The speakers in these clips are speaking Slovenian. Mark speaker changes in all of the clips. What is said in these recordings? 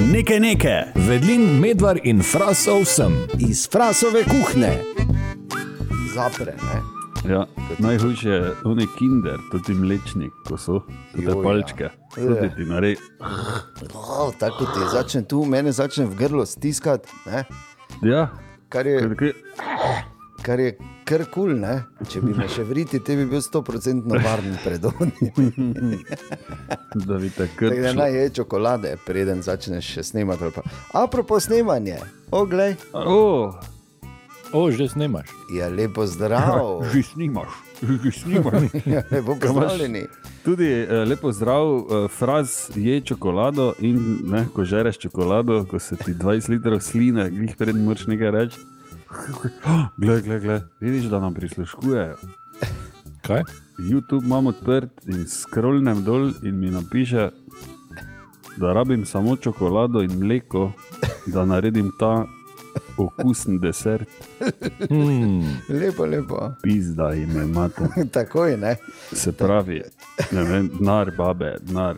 Speaker 1: Nekaj nekaj.
Speaker 2: Vedlin, medvar in frasov sem.
Speaker 3: Iz frasove kuhne. Zapre, ne?
Speaker 4: Ja, najhujše je oni kinder, tudi mlečnik, ko so te
Speaker 3: Joj, ja.
Speaker 4: palčke. Tudi ti naredi.
Speaker 3: Oh, tako ti začne tu, mene začne v grlo stiskati, ne?
Speaker 4: Ja,
Speaker 3: kar je,
Speaker 4: kaj,
Speaker 3: kar je kar kul. Cool, Če bi me še vriti, te bi bil 100% varen pred oni.
Speaker 4: da bi
Speaker 3: Tako da naj je čokolade, preden začneš snemati. Apropo snemanje, oglej,
Speaker 4: O,
Speaker 2: O, že snemaš.
Speaker 3: je lepo zdrav.
Speaker 4: že snimaš, že snimaš.
Speaker 3: Ja, lepo pozdravljeni.
Speaker 4: Tudi eh, lepo zdrav, eh, fraz je čokolado in ne, ko žereš čokolado, ko se ti 20 litrov sline, glih pred moraš nekaj reči. Glej, glej, glej, vidiš, da nam prisluškujejo.
Speaker 2: Kaj?
Speaker 4: YouTube imam odprt in scrollnem dol in mi napiše, da rabim samo čokolado in mleko, da naredim ta okusen desert.
Speaker 2: Hmm.
Speaker 3: Lepo, lepo.
Speaker 4: Pizda jim je mate.
Speaker 3: Takoj, ne?
Speaker 4: Se pravi, ne vem, denar, babe, denar.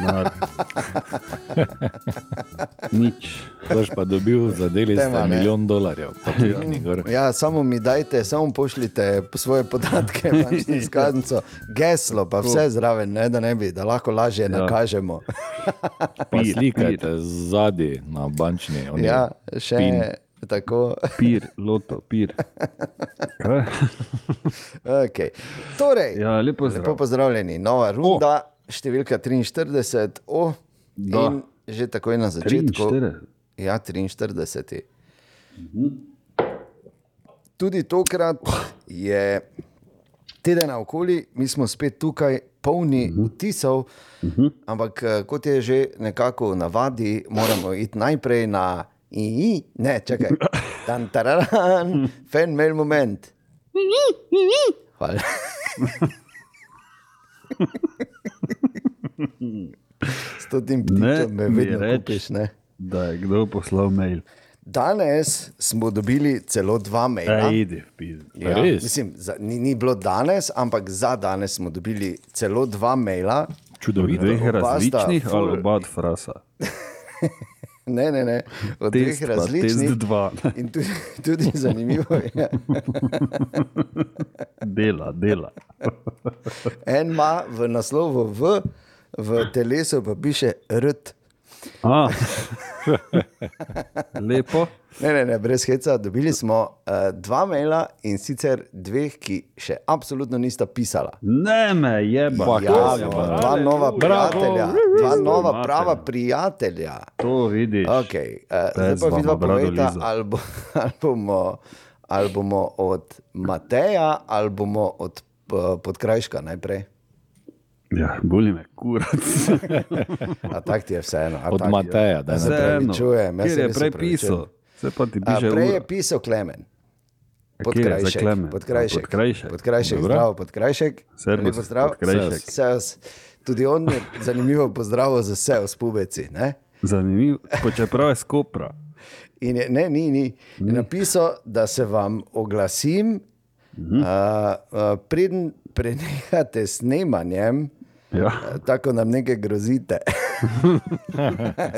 Speaker 4: denar. Nič.
Speaker 2: Boš pa dobil za deli za milijon dolarjev. Gor.
Speaker 3: Ja, samo mi dajte, samo pošljite svoje podatke, bančno izkaznico, geslo, pa vse zraven, ne, da ne bi, da lahko lažje
Speaker 4: Ja.
Speaker 3: nakažemo.
Speaker 2: Pa slikajte zadnji na bančni. oni-
Speaker 3: Ja, še
Speaker 2: Pin.
Speaker 3: tako.
Speaker 4: Pir, loto, pir.
Speaker 3: Okay. Torej,
Speaker 4: Ja, lepo zdrav.
Speaker 3: lepo pozdravljeni, nova runda, oh. številka 43, oh,
Speaker 4: Da.
Speaker 3: in že takoj na začetku.
Speaker 4: 43.
Speaker 3: Ja, 43. Tudi tokrat je teden naokoli, mi smo spet tukaj, polni vtisov, ampak eh, kot je že nekako v navadi, moramo iti najprej na i, ne, čakaj, tam tararan, fen mail moment. Hvala. S tem ptičem me vedno
Speaker 4: reč.
Speaker 3: kupiš, ne?
Speaker 4: Da je kdo poslal mail.
Speaker 3: Danes smo dobili celo dva maila.
Speaker 4: Ej, idi.
Speaker 3: Ja, mislim, za, ni, ni bilo danes, ampak za danes smo dobili celo dva maila.
Speaker 2: Čudovito.
Speaker 4: Dveh
Speaker 3: Oba sta
Speaker 4: različnih ali oba od frasa.
Speaker 3: Ne, ne, ne, od
Speaker 4: Test
Speaker 3: dveh različnih.
Speaker 4: test dva.
Speaker 3: In tudi, tudi zanimivo je,
Speaker 4: Dela, dela.
Speaker 3: en ima v naslovu V, v telesu pa piše RT.
Speaker 4: A. Lepo.
Speaker 3: Ne, ne, ne, brez heca. Dobili smo uh, dva maila in sicer dveh, ki še absolutno nista pisala.
Speaker 4: Ne me jeba.
Speaker 2: Pa,
Speaker 3: Ja, dva, nova prijatelja, dva nova prava prijatelja.
Speaker 4: To vidiš.
Speaker 3: Okay, uh, zdaj
Speaker 4: Pes
Speaker 3: pa vidva povejta,
Speaker 4: liza.
Speaker 3: ali, bo, ali, bomo, ali bomo od Mateja ali bomo od uh, podkrajška najprej.
Speaker 4: Ja, boli me kurac.
Speaker 3: A tak ti je vseeno. a
Speaker 2: Od
Speaker 3: tak je.
Speaker 2: Mateja, da
Speaker 3: Se
Speaker 2: ne
Speaker 3: opravičujem, jaz
Speaker 4: Kjer
Speaker 3: se
Speaker 4: je
Speaker 3: res
Speaker 4: prej pisal? Se pa ti
Speaker 3: A,
Speaker 4: piše
Speaker 3: prej je pisal Klemen. Podkrajšek, podkrajšek,
Speaker 4: Podkrajšek.
Speaker 3: podkrajšek
Speaker 2: Dobro.
Speaker 3: zdrav, podkrajšek.
Speaker 4: Servus,
Speaker 3: Lepo zdrav.
Speaker 4: Podkrajšek.
Speaker 3: Servus. Tudi on je zanimivo pozdravil za vse v spubeci. Ne?
Speaker 4: Zanimivo. Pa čeprav je skopra.
Speaker 3: In je, ne, ni, ni. Je napisal, da se vam oglasim, uh, uh, preden prenehate snemanjem,
Speaker 4: Ja.
Speaker 3: tako nam nekaj grozite.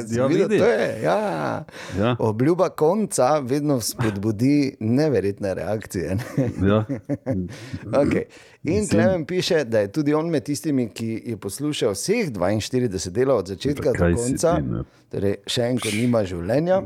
Speaker 3: Si
Speaker 4: Ja,
Speaker 3: videl, to je, ja.
Speaker 4: Ja.
Speaker 3: Obljuba konca vedno spodbudi neverjetne reakcije. Ne?
Speaker 4: Ja.
Speaker 3: Okay. In Klemen piše, da je tudi on med tistimi, ki je poslušal vseh 42 delov od začetka
Speaker 4: Kaj
Speaker 3: do konca.
Speaker 4: ti?
Speaker 3: Torej, še en, ko nima življenja.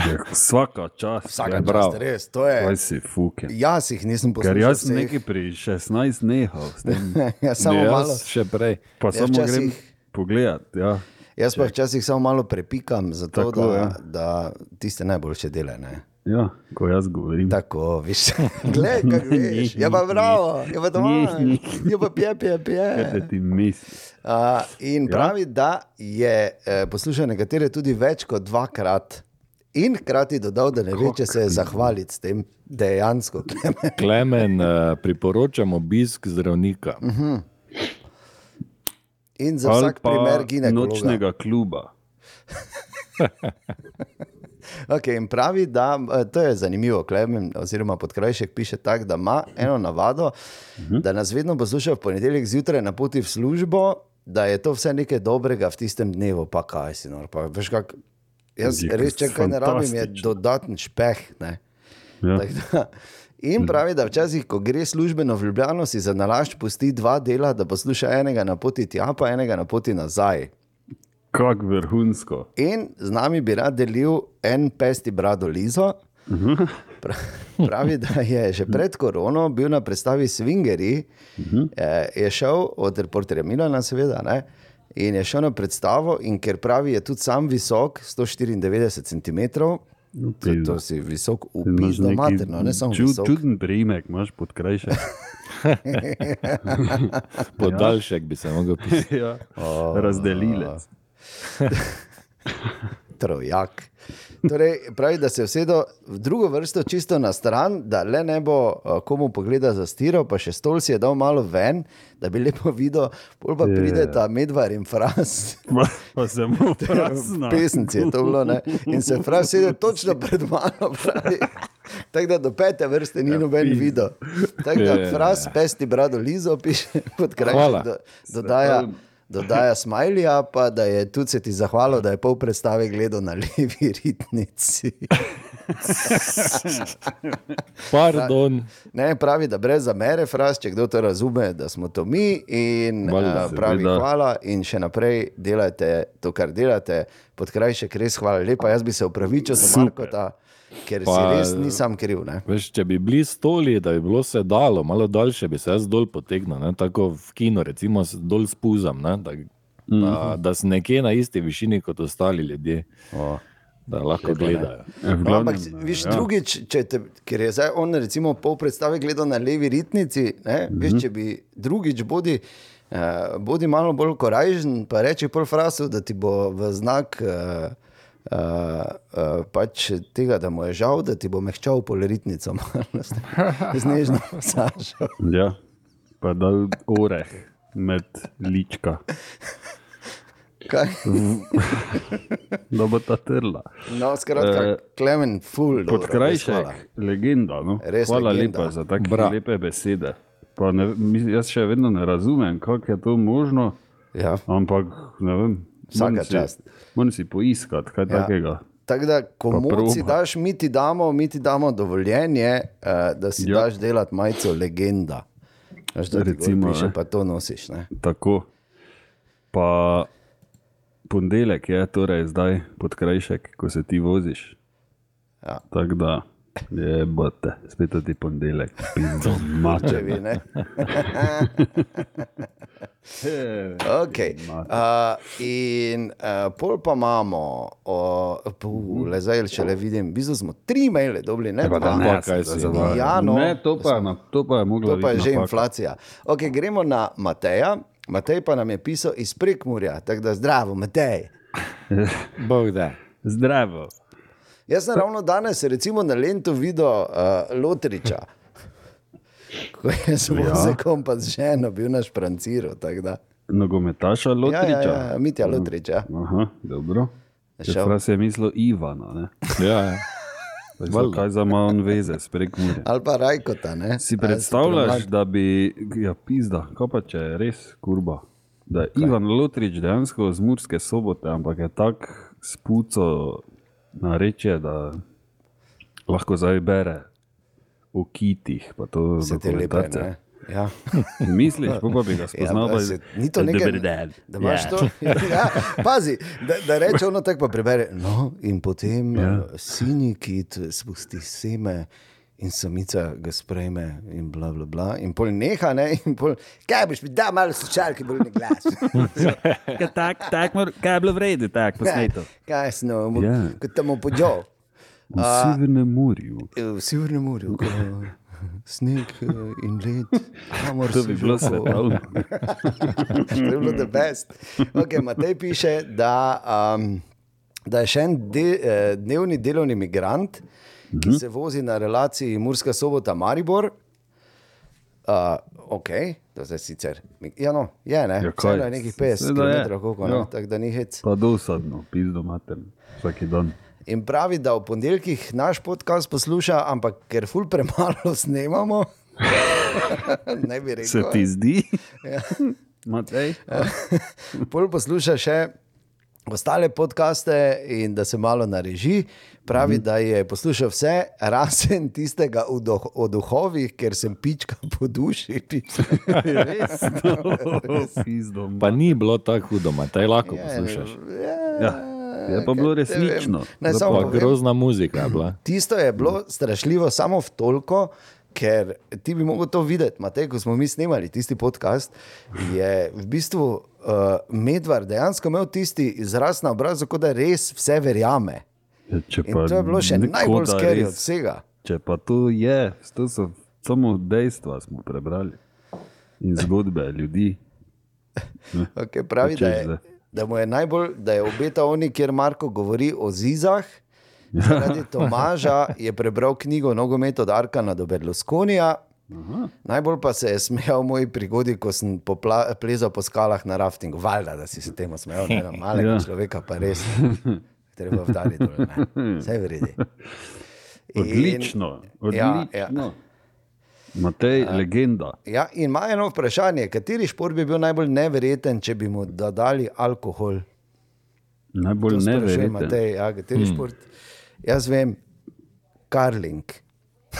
Speaker 4: Ja, Vsaka čas.
Speaker 3: Vsaka
Speaker 4: ja.
Speaker 3: čast, res, to je.
Speaker 4: Kaj si fuke.
Speaker 3: Jaz jih nisem
Speaker 4: Ker
Speaker 3: poslušal.
Speaker 4: jaz sem nekaj pri 16 nehal s tem.
Speaker 3: ja, samo
Speaker 2: Jaz
Speaker 3: malo.
Speaker 2: še prej.
Speaker 4: Pa
Speaker 3: Ja,
Speaker 4: samo grem
Speaker 3: včasih-
Speaker 4: pogledat. Ja.
Speaker 3: Jaz pa včasih samo malo prepikam, zato
Speaker 4: Tako,
Speaker 3: da,
Speaker 4: ja.
Speaker 3: da tiste najboljše dele. Ne?
Speaker 4: ja, ko jaz govorim.
Speaker 3: Tako, viš, gledaj, kako veš. Je pa bravo, je pa doma, je pa pije, pije, pije.
Speaker 4: Kaj ti misli?
Speaker 3: Uh, in
Speaker 4: Ja.
Speaker 3: pravi, da je eh, poslušal nekatere tudi več kot dvakrat. In hkrati dodal, da ne ve, če se je zahvaliti s tem dejansko. Klemen.
Speaker 2: Klemen, eh, priporočam obisk zdravnika.
Speaker 3: In za
Speaker 4: Ali
Speaker 3: vsak primer ginekologa.
Speaker 4: nočnega kluba.
Speaker 3: Okay, in pravi, da eh, to je zanimivo, Klemen, oziroma podkrajšek piše tako, da ima eno navado,
Speaker 4: Mhm.
Speaker 3: da nas vedno posluša v ponedeljek zjutraj na poti v službo, da je to vse nekaj dobrega v tistem dnevu, pa kaj si nor. Pa, veš, kak, jaz res, če kaj ne rabim, je dodaten špeh. Ne.
Speaker 4: Ja.
Speaker 3: Da, in pravi, da včasih, ko gre službeno v Ljubljano, si za nalašč pusti dva dela, da posluša enega na poti tja, pa enega na poti nazaj.
Speaker 4: Kak vrhunsko.
Speaker 3: In z nami bi rad delil en pesti brado Lizo. Pra- Pravi, da je že pred korono bil na predstavi Swingeri, eh, je šel od reporterja Milana, seveda, ne? In je šel na predstavo. In ker pravi, je tudi sam visok, 194 cm, to, to si visok,
Speaker 4: neki
Speaker 3: materno, ne samo
Speaker 4: čud,
Speaker 3: visok.
Speaker 4: čuden priimek, imaš pod krajše.
Speaker 2: Podaljšek bi se lahko pisal.
Speaker 4: ja. Razdelilec.
Speaker 3: Trojak. Torej, pravi, da se je usedel v drugo vrsto, čisto na stran, da le ne bo uh, komu pogleda za stiro, pa še stol si je dal malo ven, da bi lepo videl, pol pa pride ta medvar in fras.
Speaker 4: Pa, se mu prasna.
Speaker 3: pesnici je to bilo, ne? in se fras sedi točno pred mano. pravi. Tako da do pete vrste ni noben videl. Tako da
Speaker 2: Ja, ja, ja.
Speaker 3: fras, pesti brado Lizo, piše pod.
Speaker 2: Hvala.
Speaker 3: Do, dodaja, dodaja smajlija, pa da je tudi se ti zahvalil, da je pol predstave gledal na levi ritnici.
Speaker 2: Pardon.
Speaker 3: Ne, pravi, da brez zamere, fras, če kdo to razume, da smo to mi. In
Speaker 2: Valjda.
Speaker 3: uh, pravi,
Speaker 4: Seveda.
Speaker 3: hvala in še naprej delajte to, kar delate. Pod krajšek res hvala lepa. Jaz bi se upravičil za
Speaker 4: Super.
Speaker 3: Ker
Speaker 2: Pa-
Speaker 3: si res nisem kriv. Ne?
Speaker 2: Veš, če bi bili stoli, da bi bilo se dalo, malo daljše bi se jaz dol potegnil, ne? tako v kino, recimo dol spuzam, ne? da, da, da si nekje na isti višini kot ostali ljudje,
Speaker 3: O.
Speaker 2: da lahko gledajo.
Speaker 4: Ja, v
Speaker 3: No, ampak,
Speaker 4: glavnem,
Speaker 3: viš,
Speaker 4: ja.
Speaker 3: drugič, če te, ker je zdaj on recimo pol predstave gledal na levi ritnici, ne,
Speaker 4: Mhm.
Speaker 3: viš, če bi drugič bodi, uh, bodi malo bolj korajžen, pa reči pol frasu, da ti bo v znak uh, uh, uh, pač tega, da mu je žal, da ti bo mehčal pol ritnico, malo z nežno masažo.
Speaker 4: Ja, pa dal oreh med lička,
Speaker 3: Kaj?
Speaker 4: da bo ta trla.
Speaker 3: No, skratka,
Speaker 4: Eh,
Speaker 3: Klemen, res hvala.
Speaker 4: krajšek, legenda. No?
Speaker 3: Res
Speaker 4: Hvala
Speaker 3: legenda.
Speaker 4: lepa za take
Speaker 2: Bra.
Speaker 4: lepe besede. Pa Ne, jaz še vedno ne razumem, kako je to možno,
Speaker 3: Ja.
Speaker 4: ampak ne vem.
Speaker 3: Vsaka
Speaker 4: moram si-
Speaker 3: čast.
Speaker 4: Moram si poiskati kaj
Speaker 3: Ja.
Speaker 4: takega.
Speaker 3: Tako da, ko
Speaker 4: Pa
Speaker 3: mu si daš, mi ti damo, mi ti damo dovoljenje, uh, da si ja.
Speaker 4: Ja.
Speaker 3: daš delati majico legenda. Veš, da
Speaker 4: Recimo,
Speaker 3: piše, pa to nosiš. Ne?
Speaker 4: Tako. Pa ponedeljek je torej zdaj pod krajšek, ko se ti voziš.
Speaker 3: Ja.
Speaker 4: Tako da je bote, spet ti ponedeljek, pizdo,
Speaker 3: Če
Speaker 4: mače.
Speaker 3: vi, ne? Okay. Uh, in uh, pol pa imamo, uh, le zdaj, če le vidim, v bistvu smo tri maile dobili, ne
Speaker 4: Pa
Speaker 3: dva.
Speaker 4: ne,
Speaker 2: Pa kaj si?
Speaker 3: Ja, no.
Speaker 4: ne, to pa, na- to pa je moglo
Speaker 3: To pa je že
Speaker 4: napaka.
Speaker 3: inflacija. Okay, gremo na Mateja. Matej pa nam je pisal iz Prekmurja, tako da zdravo, Matej.
Speaker 2: Bog da.
Speaker 4: Zdravo.
Speaker 3: Jaz sem ravno danes, recimo na Lendu, videl uh, Lotriča, ko je z
Speaker 4: Ja.
Speaker 3: vozikom pa z ženo bil na špranciru. tako da.
Speaker 4: Nogometaša
Speaker 3: Ja,
Speaker 4: Lotriča.
Speaker 3: ja, ja, Mitja Lotrič. Ja.
Speaker 4: Aha, dobro. Čeprav se je mislil Ivana, ne?
Speaker 2: Ja, ja. Valjda.
Speaker 4: Kaj za malo veze, sprek mure.
Speaker 3: Ali pa Rajkota. Ne?
Speaker 4: Si predstavljaš,
Speaker 3: premlad?
Speaker 4: da bi, ja, pizda, kaj pa če je res kurba. Da je Ivan Lotrič dejansko z Murske sobote, ampak je tako spuco na reče, da lahko zdaj bere o kitih. pa to
Speaker 3: Se ti lepe? Ja.
Speaker 4: Misliš, pa, bi ga
Speaker 3: Ja,
Speaker 4: spoznal.
Speaker 3: pa- se, ni to nekaj, da imaš
Speaker 4: Ja.
Speaker 3: to. Ja, pazi, da, da reče ono tako, pa prebere. No, in potem ja.
Speaker 4: Ja.
Speaker 3: uh, sinji kit spusti seme. In samica ga sprejme, in bla, bla, bla. In pol neha, ne, in pol, kaj boš mi dal, malo slučajke, bolj ne glas.
Speaker 4: Ja, tak, tak, mor- kaj je bilo v redu, tako posneto.
Speaker 3: Kaj smo,
Speaker 4: Ja.
Speaker 3: kot tam podjo.
Speaker 4: V Severnem morju.
Speaker 3: V Severnem morju, ko sneg eh, in led, kamor
Speaker 4: To
Speaker 3: si
Speaker 4: bi bilo svetovno.
Speaker 3: to je bilo the best. Okay, Matej piše, da, um, da je še en de, eh, dnevni delovni migrant, ki se vozi na relaciji Murska sobota Maribor. Uh, ok, to je sicer. Ja, no, je ne.
Speaker 4: Ja?
Speaker 3: Vseeno je nekih 50
Speaker 4: Seveda je.
Speaker 3: km, koliko, ne,
Speaker 4: Ja.
Speaker 3: tako da ni hec.
Speaker 4: Pa dosadno, pizdo mater, vsak dan.
Speaker 3: In pravi, da v ponedeljkih naš podcast posluša, ampak ker ful premalo snemamo. ne bi rekel.
Speaker 4: Se ti zdi?
Speaker 3: Ja.
Speaker 4: Matej.
Speaker 3: Pol posluša še ostale podcaste in da se malo nareži. Pravi, mm. da je poslušal vse, razen tistega o, duh, o duhovih, ker sem pička po duši.
Speaker 4: Res, no,
Speaker 2: Pa ni bilo tako hudo, Matej, lahko poslušaš.
Speaker 4: Ja. Je pa bilo resnično.
Speaker 3: Ne,
Speaker 2: pa
Speaker 3: povem,
Speaker 2: grozna muzika je bila.
Speaker 3: Tisto je bilo strašljivo samo v toliko, ker ti bi mogel to videti. Matej, ko smo mi snemali tisti podcast, je v bistvu uh, Medvard dejansko imel tisti izraz na obrazu, kot da res vse verjame.
Speaker 4: Ja,
Speaker 3: In to je bilo še najbolj skeri od vsega.
Speaker 4: Če pa to je, to so samo dejstva, smo prebrali. In zgodbe ljudi.
Speaker 3: Okay, pravi, da, je, da je najbolj, da je obetal oni, kjer Marko govori o zizah. Zaradi Tomaža je prebral knjigo Nogomet od Arkana do Berlusconija. Najbolj pa se je smejal v moji prigodi, ko sem plezal po skalah na raftingu. Valjda, da si se temu smejal, ne na malega
Speaker 4: Ja.
Speaker 3: ja. človeka, pa res. Treba vdali dol, ne. Vse vredi. In-
Speaker 4: Odlično,
Speaker 3: Ja,
Speaker 4: odlično.
Speaker 3: ja.
Speaker 4: Matej, legenda.
Speaker 3: Ja, in ima eno vprašanje, kateri šport bi bil najbolj neverjeten, če bi mu dodali alkohol?
Speaker 4: Najbolj neverjeten.
Speaker 3: Matej, ja, kateri hmm. šport? Jaz vem, karling.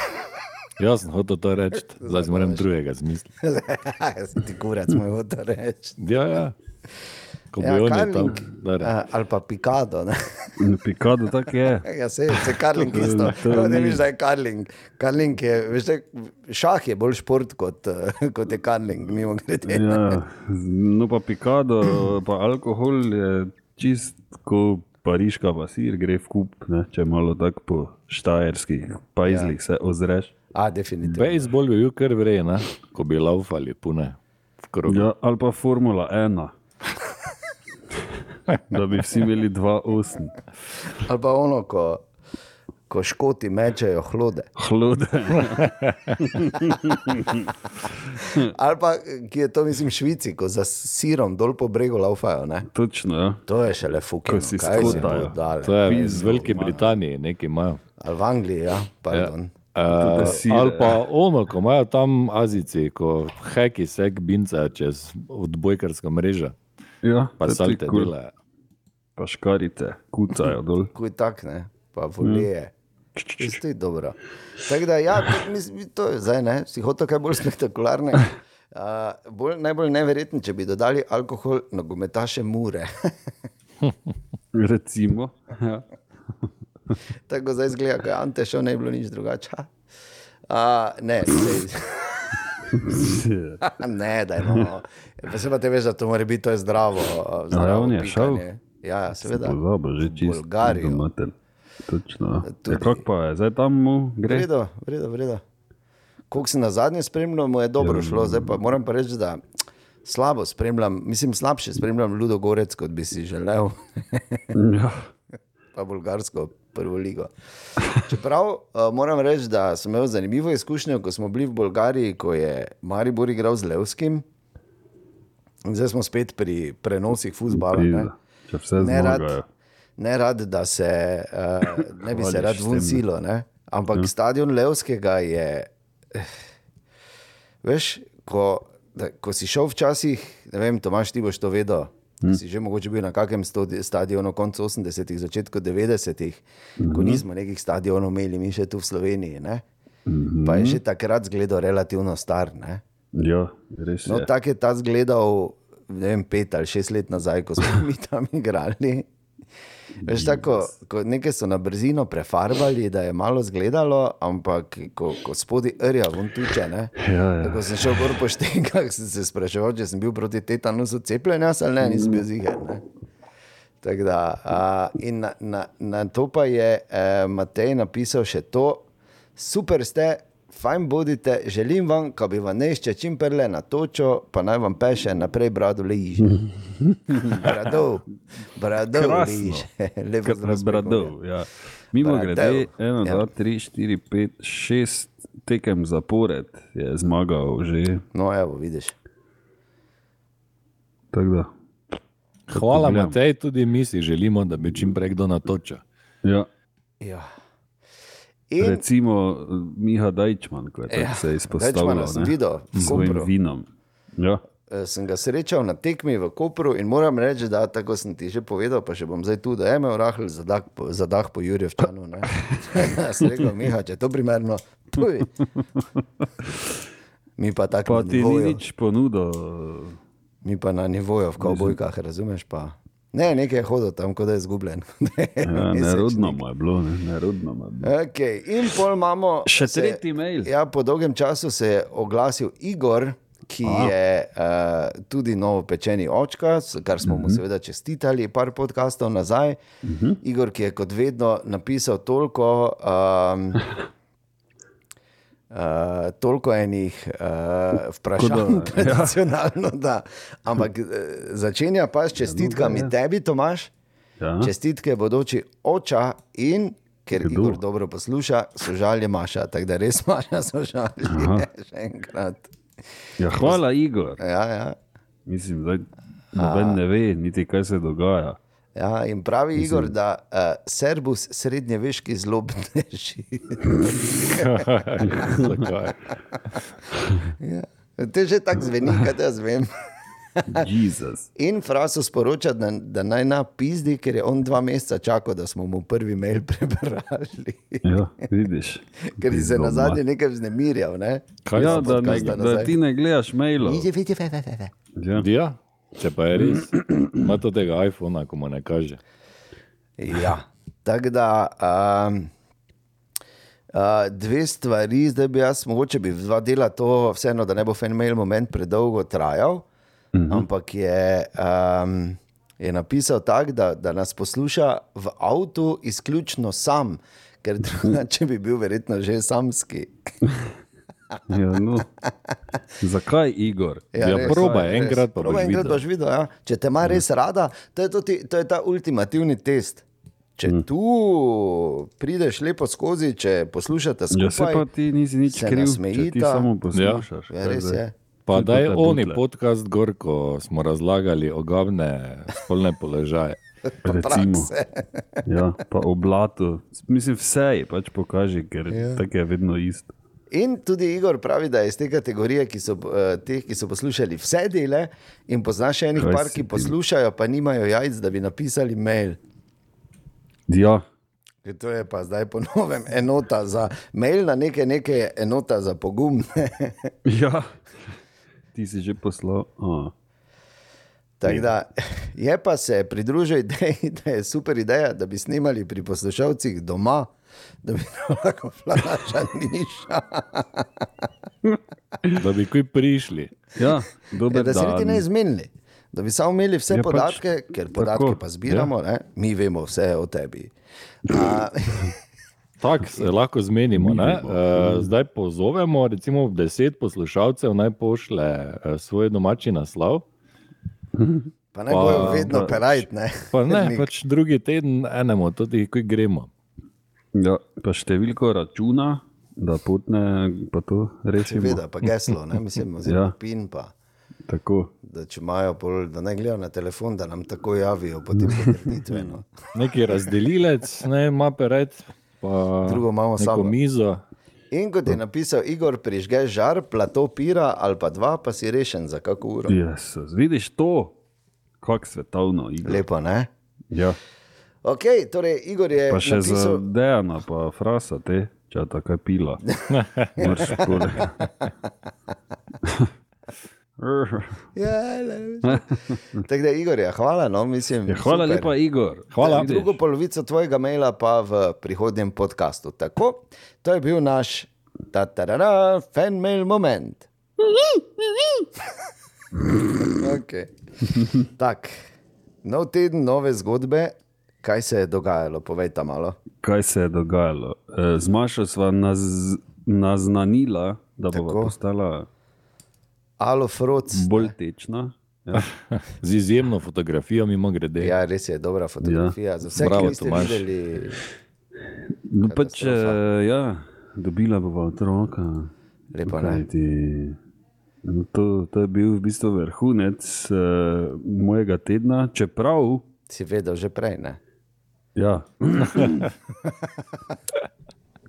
Speaker 2: Jaz sem hotel to reči, zdaj moram drugega zmisliti.
Speaker 3: Ti kurac, moj hotel reči.
Speaker 2: Ja, ja. Ko bi
Speaker 3: Ja,
Speaker 2: oni tam.
Speaker 3: karling,
Speaker 2: dare.
Speaker 3: a, ali pa pikado. Ne?
Speaker 4: Pikado tako je.
Speaker 3: Ja, se, se karling isto.
Speaker 4: To
Speaker 3: No, ne veš, da je karling. Karling je, veš, da, šah je bolj šport kot, eh, kot je karling, mimo grede.
Speaker 4: Ja, no pa pikado, pa alkohol je čist kot pariška pasir, gre v kup, ne, če malo tako po štajerskih pajzlih se ozreš.
Speaker 3: A, definitivno.
Speaker 2: Bejzbol bi bil kar vrejen, ko bi laufali pune.
Speaker 4: Ja, ali pa Formula 1. Da bi vsi imeli dva osem.
Speaker 3: Ali pa ono, ko, ko škoti mečejo hlode.
Speaker 4: Hlode.
Speaker 3: Ali pa, ki je to, mislim, Švici, ko za sirom dol po bregu laufajo. Ne?
Speaker 4: Točno, ja.
Speaker 3: To je šele fukino.
Speaker 4: Ko si skotajo.
Speaker 2: To je iz Velike. Britanije, nekaj imajo.
Speaker 3: Ali v Angliji, ja, pardon.
Speaker 2: Uh,
Speaker 4: sire,
Speaker 2: ali pa ono, ko imajo tam azici, ko heki sek binca čez odbojkarsko mrežo,
Speaker 4: ja
Speaker 2: pa salte
Speaker 4: cool.
Speaker 2: delajo.
Speaker 4: Pa škarice, kucajo dol.
Speaker 3: Kuj tak, ne, pa volije. Isto je dobro. Tako da, ja, mislim, to je zdaj, ne, si hotel kaj bolj spektakularnega. Uh, bolj, najbolj neverjetno, če bi dodali alkohol, nogometaše mure.
Speaker 4: Recimo. Ja.
Speaker 3: Tako zdaj zgleda, ko je Ante šel, ne bi bilo nič drugače. Uh, ne, sej, ne, da je no. Pa se pa te veš, da to mora biti, to je zdravo. zdravo
Speaker 4: on je šel?
Speaker 3: Ja, ja, seveda.
Speaker 4: Pozabo, že čisto.
Speaker 3: Bolgarijo.
Speaker 4: domatelj. Točno.
Speaker 3: Tudi-
Speaker 4: Ja, kako pa je, zdaj tam mu gre?
Speaker 3: Vredo, vredo, vredo. Koliko si na zadnje spremljal, mu je dobro šlo, zdaj pa moram pa reči, da slabo spremljam, mislim, slabše spremljam Ludo Gorec, kot bi si želel,
Speaker 4: Ja.
Speaker 3: pa bolgarsko prvo ligo. Čeprav uh, moram reči, da sem imel zanimivo izkušnjo, ko smo bili v Bolgariji, ko je Maribor igral z Levskim. In Zdaj smo spet pri prenosih futbola.
Speaker 4: Če vse
Speaker 3: Ne rad,
Speaker 4: zmagajo.
Speaker 3: ne rad, da se uh, ne bi se rad
Speaker 4: ne?
Speaker 3: ampak ja. stadion Levskega je. eh, Veš, ko, da, ko si šel včasih, ne vem, Tomaš, ti boš to vedel. Hmm. Si že mogoče bil na kakem stadionu, koncu 80-ih, začetku 90-ih, hmm. ko nismo nekih stadionov imeli, mi še tu v Sloveniji. Ne?
Speaker 4: Mhm.
Speaker 3: Pa je že takrat zgledal relativno star. Ne?
Speaker 4: Ja, res
Speaker 3: No, tako je ta zgledal, vem, pet ali šest let nazaj, ko smo mi tam igrali. Veš, tako, ko nekaj so na brzino prefarbali, da je malo zgledalo, ampak ko, ko spodaj rja vun tuče. Ne?
Speaker 4: Ja, ja.
Speaker 3: Ko sem šel gor po štenkah, sem se spraševal, če sem bil proti tetanusu cepljen, ali ne, nisem bil ziger. Ne? Tako Da, a, in na, na, na to pa je eh, Matej napisal še to, super ste, fajn bodite, želim vam, da bi vam nešče čim prele na točo, pa naj vam peše naprej brado liže. Brado, brado liže. Lepo
Speaker 4: Kar
Speaker 3: zelo
Speaker 4: Bradov, ja. Mimo grede, eno,
Speaker 3: ja.
Speaker 4: dva, tri, štiri, pet, šest tekem zapored je zmagal že.
Speaker 3: No, evo, vidiš.
Speaker 4: Tako da.
Speaker 2: Hvala. Matej, tudi mi si želimo, da bi čim prej kdo natočil.
Speaker 4: Ja.
Speaker 3: Ja. In,
Speaker 4: Recimo Miha Dajčman, ko je
Speaker 3: Ja,
Speaker 4: se izpostavil
Speaker 3: v
Speaker 4: s svojim vinom. Ja.
Speaker 3: eh, sem ga srečal na tekmi v Kopru in moram reči, da tako sem ti že povedal, pa še bom zdaj tu, da je imel rahl za dah po, po Jurjevčanu. ne. Jaz sem rekel, Miha, če je to primerno, tuj. Mi pa tako
Speaker 4: Pa ti ni
Speaker 3: nivoju,
Speaker 4: nič ponudil.
Speaker 3: mi pa na nivoju v kavbojkah, razumeš pa. Ne, nekaj je hodil tam, kot da je izgubljen.
Speaker 4: Ja, nerodno mu je bilo, ne, nerodno mu je bilo.
Speaker 3: Okay. In pol imamo
Speaker 4: Še
Speaker 3: se-
Speaker 4: tretji mail.
Speaker 3: Ja, po dolgem času se je oglasil Igor, ki
Speaker 4: A.
Speaker 3: je uh, tudi novo pečeni očka, kar smo
Speaker 4: Mhm.
Speaker 3: mu seveda čestitali, par podkastov nazaj. Igor, ki je kot vedno napisal toliko. Um, Uh, toliko enih uh, vprašanj,
Speaker 4: Tako da, ja.
Speaker 3: tradicionalno, da. Ampak uh, začenja pa s čestitkami
Speaker 4: ja.
Speaker 3: tebi, Tomaš,
Speaker 4: Ja.
Speaker 3: čestitke bodoči oča in ker
Speaker 4: Kdo?
Speaker 3: Igor dobro posluša, sožalje Maša, tako da res Maša sožalje.
Speaker 4: Aha.
Speaker 3: Še enkrat.
Speaker 4: Ja, hvala, Igor.
Speaker 3: Ja, ja.
Speaker 4: Mislim, da noben ne ve, niti kaj se dogaja.
Speaker 3: Ja, in pravi Igor, da uh, Serbus srednjeveški zlobneži. Ja. To že tako zveni, kaj jaz vem.
Speaker 4: Jezus.
Speaker 3: In Fraso sporoča, da, da naj napizdi, ker je on dva meseca čakal, da smo mu prvi mail prebrali.
Speaker 4: Ja, vidiš.
Speaker 3: ker si se na zadnje nekaj vznemirjal. Ne?
Speaker 2: Kaj
Speaker 4: Ja, da, ne, da ti ne gledaš mailov.
Speaker 3: Vidi, vidi, vidi, vidi, vidi.
Speaker 4: Ja.
Speaker 2: Ja, če pa je res, ima to tega iPhona, ko mu ne kaže.
Speaker 3: Ja, tako da. Um, Uh, dve stvari, zdaj bi jaz, mogoče bi dva dela to, vseeno, da ne bo fenomen moment predolgo trajal, uh -huh. ampak je, um, je napisal tako, da, da nas posluša v avtu izključno sam, ker drugače bi bil verjetno že samski.
Speaker 4: Ja, no. Zakaj, Igor?
Speaker 2: Ja,
Speaker 3: res,
Speaker 2: probaj,
Speaker 3: res.
Speaker 2: enkrat pa
Speaker 3: Probaj
Speaker 2: boš
Speaker 3: enkrat
Speaker 2: videl.
Speaker 3: boš videl. Ja. Če te ima res rada, to je, to, ti, to je ta ultimativni test. Če
Speaker 2: Mm.
Speaker 3: tu prideš lepo skozi, če poslušate
Speaker 4: Ja, se
Speaker 3: skupaj,
Speaker 4: pa ti nisi nič
Speaker 3: se
Speaker 4: kriv, če ti
Speaker 3: nasmejita.
Speaker 4: samo poslušaš.
Speaker 3: ja, res je.
Speaker 2: Pa da je oni
Speaker 4: butle.
Speaker 2: podcast gor, ko smo razlagali ogabne spolne položaje.
Speaker 4: Recimo,
Speaker 3: Prakse.
Speaker 4: ja, pa oblatu. Mislim, vse je pač pokaži, ker
Speaker 3: Ja.
Speaker 4: ja. tako je vedno isto.
Speaker 3: In tudi Igor pravi, da je iz te kategorije, ki so, eh, teh, ki so poslušali vse dele, in poznaš še enih
Speaker 4: Kaj
Speaker 3: par, ki poslušajo, pa nimajo jajc, da bi napisali mail.
Speaker 4: Ja,
Speaker 3: Ker To je pa zdaj po novem enota za mail, na nekaj je enota za pogum.
Speaker 4: ja. ti si že poslal. A.
Speaker 3: Tako da je pa se pridružil ideji, da je super ideja, da bi snimali pri poslušalcih doma, da bi lahko flaša niša.
Speaker 2: Da bi kaj prišli.
Speaker 4: Ja,
Speaker 3: Ja,
Speaker 4: dober
Speaker 3: da se niti ne izmenili. Da bi samo imeli vse
Speaker 4: Ja,
Speaker 3: ja,
Speaker 4: pač,
Speaker 3: podatke, ker podatke
Speaker 4: tako,
Speaker 3: pa zbiramo, ja. mi vemo vse o tebi. A,
Speaker 2: Tako se lahko zmenimo. ne. Eh, Zdaj pozovemo, recimo, deset poslušalcev naj pošle eh, svoj domači naslov.
Speaker 3: pa ne
Speaker 2: Pa,
Speaker 3: bojo vedno
Speaker 4: pač.
Speaker 3: perajt. Ne?
Speaker 2: Pa ne, pač drugi teden enemu, tudi ko gremo.
Speaker 4: Ja, pa številko računa, da potne, pa to rešimo.
Speaker 3: Seveda, pa geslo, ne? mislim, oziroma
Speaker 4: Ja.
Speaker 3: pin. Pa.
Speaker 4: Tako.
Speaker 3: Da če imajo, pol, da ne gledajo na telefon, da nam tako javijo, potem potrditve. No.
Speaker 2: Neki razdelilec, ne mape red, pa
Speaker 3: Drugo imamo sabo.
Speaker 2: mizo.
Speaker 3: In kot je napisal Igor, prižge žar, plato pira ali pa dva, pa si rešen za kako uro.
Speaker 4: Jezus, vidiš to, kako svetovno je.
Speaker 3: Lepo, ne?
Speaker 4: Ja.
Speaker 3: Ok, torej Igor je
Speaker 4: Pa še
Speaker 3: napisal,
Speaker 4: za Dejana, pa frasa te, če ta kaj pila. Moraš pole.
Speaker 3: Ja, le, Tako da, Igor, ja, hvala. No, mislim,
Speaker 4: Ja, hvala
Speaker 3: super.
Speaker 4: lepa, Igor.
Speaker 2: Hvala.
Speaker 3: Drugo polovico tvojega maila pa v prihodnjem podkastu. Tako, to je bil naš tatarara, fan mail moment. okay. Tak, nov teden, nove zgodbe. Kaj se je dogajalo, povejte malo.
Speaker 4: Kaj se je dogajalo? Eh, Z Mašo sva naz, naznanila, da bo postala
Speaker 3: Alofroc.
Speaker 4: bolj tečna. Ja.
Speaker 2: Z izjemno fotografijo, mimo grede.
Speaker 3: Ja, res je dobra fotografija. Ja. Za vse,
Speaker 2: Bravo,
Speaker 3: ki niste
Speaker 2: Tomaž.
Speaker 3: videli,
Speaker 4: No, pač, eh, ja, dobila bova otroka.
Speaker 3: lepo.
Speaker 4: Kajti, no, to, to je bil v bistvu vrhunec uh, mojega tedna, čeprav.
Speaker 3: Si vedel že prej, ne?
Speaker 4: Ja.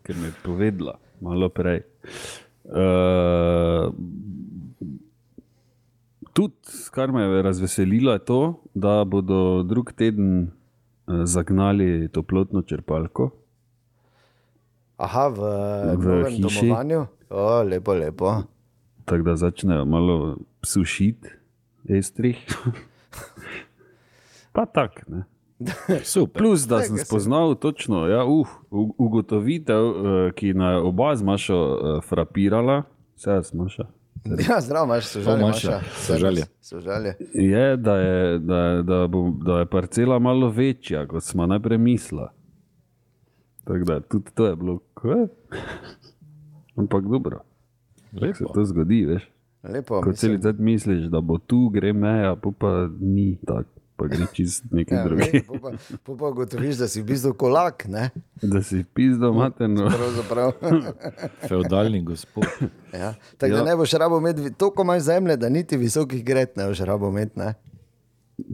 Speaker 4: Ker mi je povedala malo prej. Uh, tudi, kar me je razveselilo, je to, da bodo drug teden eh, zagnali toplotno črpalko.
Speaker 3: Aha, v,
Speaker 4: V hiši.
Speaker 3: domovanju. O, lepo, lepo.
Speaker 4: Tako da začnejo malo sušiti, estrih. pa tak. Ne.
Speaker 2: Super.
Speaker 4: Plus, da sem spoznal točno ja, uh, ugotovitev, eh, ki naj oba z Mašo eh, frapirala, vse jaz Maša.
Speaker 3: Ja, zdravo, imaš sožalje.
Speaker 2: Maša, sožalje.
Speaker 3: Sožalje.
Speaker 4: Je, da je, da, da, bo, da je parcela malo večja, kot smo najprej mislili. Tako da tudi to je bilo, kaj? Ampak dobro, kako se
Speaker 2: Lepo.
Speaker 4: to zgodi, veš.
Speaker 3: Lepo,
Speaker 4: Ko cel čas misliš, da bo tu gre meja, pa, pa ni tako, pa gre čist nekaj
Speaker 3: Ja,
Speaker 4: ja, drugega.
Speaker 3: pol pa, pa ugotoviš, da si v bistvu kolak, ne?
Speaker 4: Da si pizdo materno.
Speaker 3: Pravzaprav.
Speaker 2: Feudalni gospod.
Speaker 3: Ja. Tako da
Speaker 4: Ja.
Speaker 3: ne boš rabo imeti, toliko imaš zemlje, da niti visokih gret ne boš rabo imeti, ne?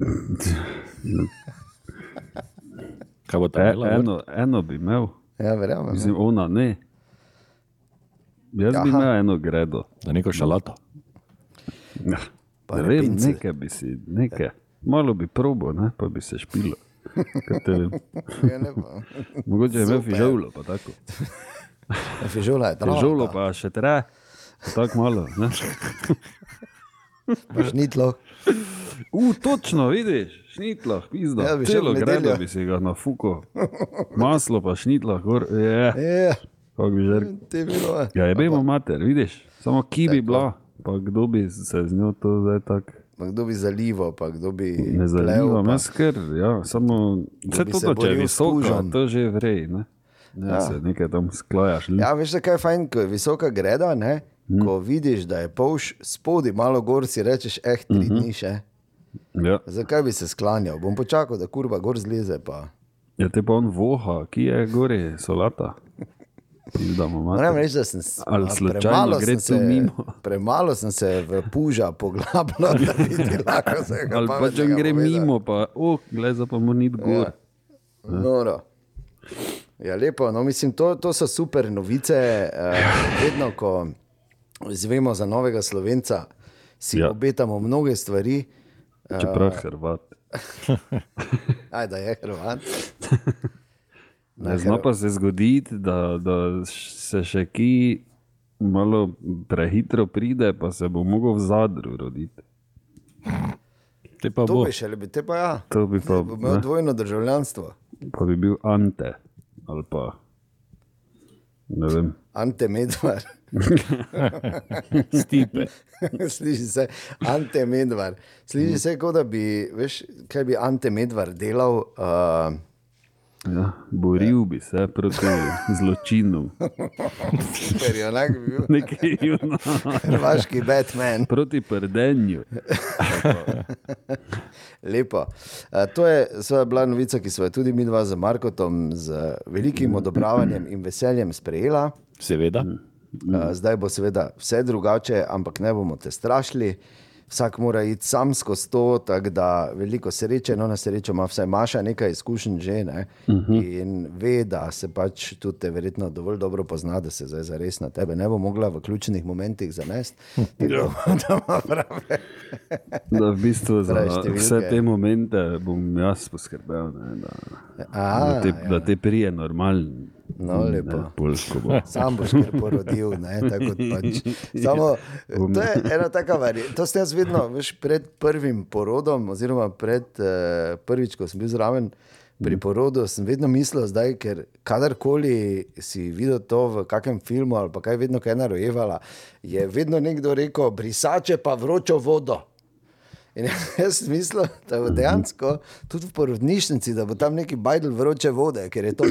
Speaker 2: Kaj bo
Speaker 4: E,
Speaker 2: tam imela?
Speaker 4: eno, eno bi imel,
Speaker 3: Ja, verjamem.
Speaker 4: mislim, ona ne. Jaz bi
Speaker 3: Aha.
Speaker 4: imel eno gredo.
Speaker 2: Da neko šalato.
Speaker 4: Ja,
Speaker 3: Pa
Speaker 4: ne vem, nekaj bi si, nekaj. Malo bi probo, ne, pa bi se špilo.
Speaker 3: Ja.
Speaker 4: Mogoče je imel fižolo, pa tako.
Speaker 3: Fižola je trava.
Speaker 4: Fižolo pa še tre, tako malo.
Speaker 3: Šnitlo.
Speaker 4: U, točno, vidiš, šnitla, pizda.
Speaker 3: Ja,
Speaker 4: Ja,
Speaker 3: bi
Speaker 4: Celo
Speaker 3: nedeljo.
Speaker 4: bi si ga nafuko. Maslo pa šnitla, gor, je,
Speaker 3: Ja,
Speaker 4: kako bi že rekel.
Speaker 3: je bilo.
Speaker 4: Ja, je bemo mater, vidiš, samo ki bi bila, pa kdo bi se z njo to zdaj tako.
Speaker 3: Pa kdo bi zalival, pa kdo bi.
Speaker 4: Ne
Speaker 3: pa-
Speaker 4: jaz ker, ja, samo vse to, da če je visoka,
Speaker 3: pužem.
Speaker 4: to že vrej, ne. Ne,
Speaker 3: Ja.
Speaker 4: ja. se nekaj tam sklajaš.
Speaker 3: Ja, veš, kaj je fajn, ko je visoka greda, ne?
Speaker 4: Hm.
Speaker 3: ko vidiš, da je polš spodaj, malo gor si rečeš, eh, tri
Speaker 4: Mhm.
Speaker 3: dni še.
Speaker 4: Ja.
Speaker 3: Zakaj bi se sklanjal? Bom počakal, da kurba gor zleze. Pa.
Speaker 4: ja, te pa on voha, ki je gori, solata.
Speaker 3: Moram reči, da sem s-
Speaker 4: Ali
Speaker 3: a,
Speaker 4: slučajno
Speaker 3: premalo
Speaker 4: gre
Speaker 3: sem se-
Speaker 4: mimo?
Speaker 3: Premalo sem se v puža poglabljal, da bi ti lahko se kaj
Speaker 4: Ali pa če gre
Speaker 3: povedal.
Speaker 4: mimo, pa, oh, gledaj, za pa mu ni gor.
Speaker 3: Ja. Noro. Ja, lepo. No, mislim, to, to so super novice. Uh, vedno, ko izvemo za novega slovenca, si ja.
Speaker 4: Ja.
Speaker 3: obetamo mnoge stvari.
Speaker 4: Čeprav Hrvat.
Speaker 3: Aj, da je Hrvat.
Speaker 4: Ne zna pa se zgoditi, da, da se še ki malo prehitro pride, pa se bo mogel v zadru roditi.
Speaker 2: Te pa
Speaker 3: To
Speaker 2: bo.
Speaker 3: bi še lebi, te pa ja.
Speaker 4: To bi pa,
Speaker 3: Bo imel
Speaker 4: ne,
Speaker 3: dvojno državljanstvo.
Speaker 4: pa bi bil Ante ali pa ne vem.
Speaker 3: Ante Medvar.
Speaker 2: Stipe.
Speaker 3: Sliši se, Ante Medvar. Sliši se, kot da bi, veš, kaj bi Ante Medvar delal. Uh,
Speaker 4: Ja, boril bi se proti zločinom.
Speaker 3: Ker je onak bil
Speaker 4: Nekaj juno.
Speaker 3: hrvaški Batman.
Speaker 4: Proti prdenju.
Speaker 3: Lepo. To je bila novica, ki smo jo tudi mi dva z Markotom z velikim odobravanjem in veseljem sprejela.
Speaker 2: Seveda.
Speaker 3: Zdaj bo seveda vse drugače, ampak ne bomo te strašili. Vsak mora iti sam skozi to, tako da veliko sreče, no na srečo ima vsaj Maša nekaj izkušenj že ne? uh -huh. in ve, da se pač tudi te verjetno dovolj dobro pozna, da se zdaj zares na tebe ne bo mogla v ključnih momentih zanesti. Ja. da.
Speaker 4: Da v bistvu za vse te momente bom jaz poskrbel, ne, da,
Speaker 3: A,
Speaker 4: da, te,
Speaker 3: ja.
Speaker 4: da te prije normalen.
Speaker 3: No, lepo.
Speaker 4: Polsko bo.
Speaker 3: Sam boš kar porodil, ne, pač. Samo, to je ena taka varianta. To sem jaz vedno, veš, pred prvim porodom, oziroma pred uh, prvič, ko sem bil zraven pri porodu, sem vedno mislil, zdaj, ker kadarkoli si videl to v kakem filmu ali kaj vedno kaj narojevala, je vedno nekdo rekel, brisače pa vročo vodo. In jaz sem mislil, da bo dejansko tudi v porodnišnici, da bo tam neki bajdel vroče vode, ker je to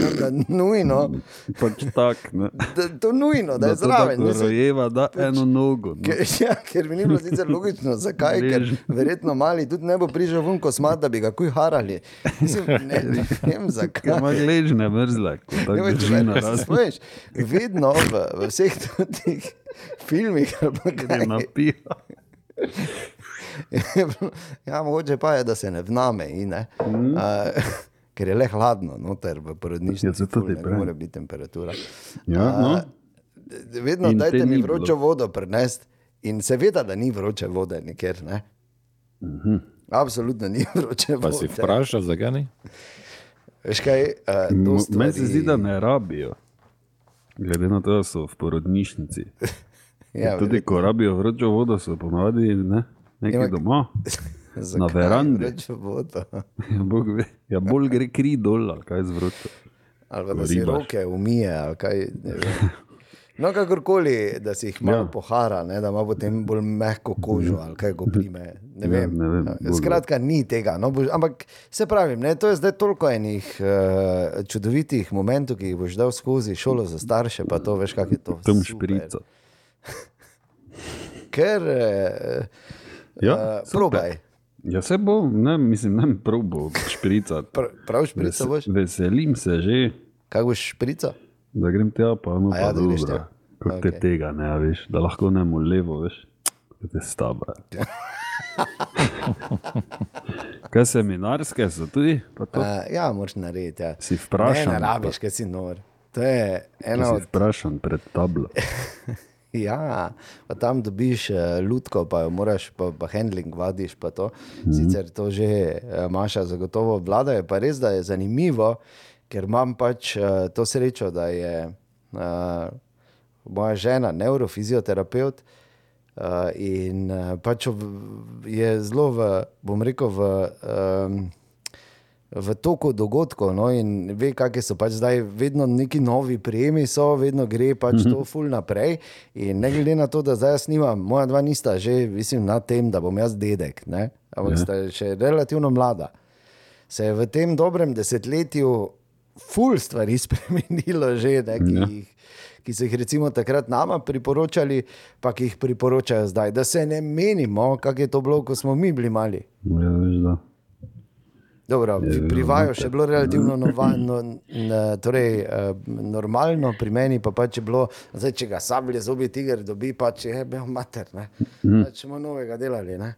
Speaker 3: nujno,
Speaker 4: Pač tak, ne.
Speaker 3: da to nujno, da je zraven. Mislim,
Speaker 4: rojeva, da eno nogo. No.
Speaker 3: Ker, ja, ker mi ni bilo sicer logično, zakaj, ker verjetno mali tudi ne bo prišel ven kosmat, da bi ga kuj harali. Mislim, ne, ne vem zakaj.
Speaker 4: ima gležne mrzle, ko
Speaker 3: Ne
Speaker 4: tako
Speaker 3: vem,
Speaker 4: drži na
Speaker 3: če
Speaker 4: raz.
Speaker 3: se spomniš, vedno v, v vseh teh filmih, ali pa kaj,
Speaker 4: napija.
Speaker 3: ja, mogoče pa je, da se ne vname. In, ne. Mm. Uh, ker je le hladno, noter v
Speaker 4: Ja,
Speaker 3: porodnišnici,
Speaker 4: zato
Speaker 3: ful, ne,
Speaker 4: pravim.
Speaker 3: more biti temperatura.
Speaker 4: Ja, no.
Speaker 3: Vedno
Speaker 4: In
Speaker 3: dajte
Speaker 4: te
Speaker 3: mi vročo
Speaker 4: bilo.
Speaker 3: vodo prenesti. In seveda, da ni vroče vode nikjer. Ne? Absolutno ni vroče.
Speaker 2: Pa si
Speaker 3: vode.
Speaker 2: vprašal, zakaj ni?
Speaker 3: Veš kaj, uh, stvari...
Speaker 4: Meni se zdi, da ne rabijo. Glede na to, da so v porodnišnici.
Speaker 3: Ja,
Speaker 4: Tudi ko rabijo vročo vodo, so ponavadi ne,
Speaker 3: Ampak-
Speaker 4: doma. Na verandi. Ja, Bog ve. Ja, bolj gre kri dol, ali kaj z vročo.
Speaker 3: Ali pa da si
Speaker 2: Ribaš.
Speaker 3: roke umije. ali Kaj, no, kakorkoli, da si jih malo
Speaker 4: Ja.
Speaker 3: ja. pohara, ne, da ima potem bolj mehko kožo ali kaj ko prime. Ne
Speaker 4: Ja,
Speaker 3: vem.
Speaker 4: ne vem, bolj
Speaker 3: Skratka, ni tega. No, boš, ampak se pravim, ne, to je zdaj toliko enih uh, čudovitih momentov, ki jih boš dal skozi šolo za starše, pa to veš, kak je to.
Speaker 4: Tam šprico.
Speaker 3: Ker, uh,
Speaker 4: Ja,
Speaker 3: uh, probaj.
Speaker 4: Ja, se bo, ne, mislim, ne probo špricati.
Speaker 3: Pr prav šprico boš?
Speaker 4: Veselim se že,
Speaker 3: Kaj boš šprico?
Speaker 4: da grem tja, pa no,
Speaker 3: A
Speaker 4: pa
Speaker 3: ja, da greš
Speaker 4: dobro.
Speaker 3: tja.
Speaker 4: Kako te
Speaker 3: Okej.
Speaker 4: tega ne, a veš, da lahko ne mu levo, veš, kot te staba. Kaj seminarske so tudi? Pa?
Speaker 3: Uh, ja, moraš narediti. Ja.
Speaker 4: Si vprašan,
Speaker 3: Ne, ne rabiš, kaj si nor. To je
Speaker 4: Pa
Speaker 3: ena od
Speaker 4: vprašan pred tablo.
Speaker 3: Ja, pa tam dobiš uh, lutko, pa jo moraš, pa, pa handling vadiš. Pa to. Sicer to že uh, Maša zagotovo vlada, je pa res, da je zanimivo, ker imam pač uh, to srečo, da je uh, moja žena neurofizioterapevt. Uh, in uh, pač v- je zelo, v, bom rekel, v, um, v toku dogodkov. No, in ve, kakšne so pač zdaj, vedno neki novi prijemi so, vedno gre pač to ful naprej. In ne glede na to, da zdaj jaz nimam, moja dva nista že, mislim, na tem, da bom jaz dedek, ne? ampak sta še relativno mlada. Se je v tem dobrem desetletju ful stvari spremenilo, že, ne, ki,
Speaker 4: Ja.
Speaker 3: jih, ki so jih recimo takrat nama priporočali, pa ki jih priporočajo zdaj. Da se ne menimo, kako je to bilo, ko smo mi bili mali.
Speaker 4: Ja, veš, da.
Speaker 3: Dobro, pri, vaju še je bilo relativno nova, no, n, torej, uh, normalno, pri meni pa pač je bilo, zdaj, če ga sablje zobi tiger dobi, pa če je bil mater. Ne? Pač smo novega delali. Ne?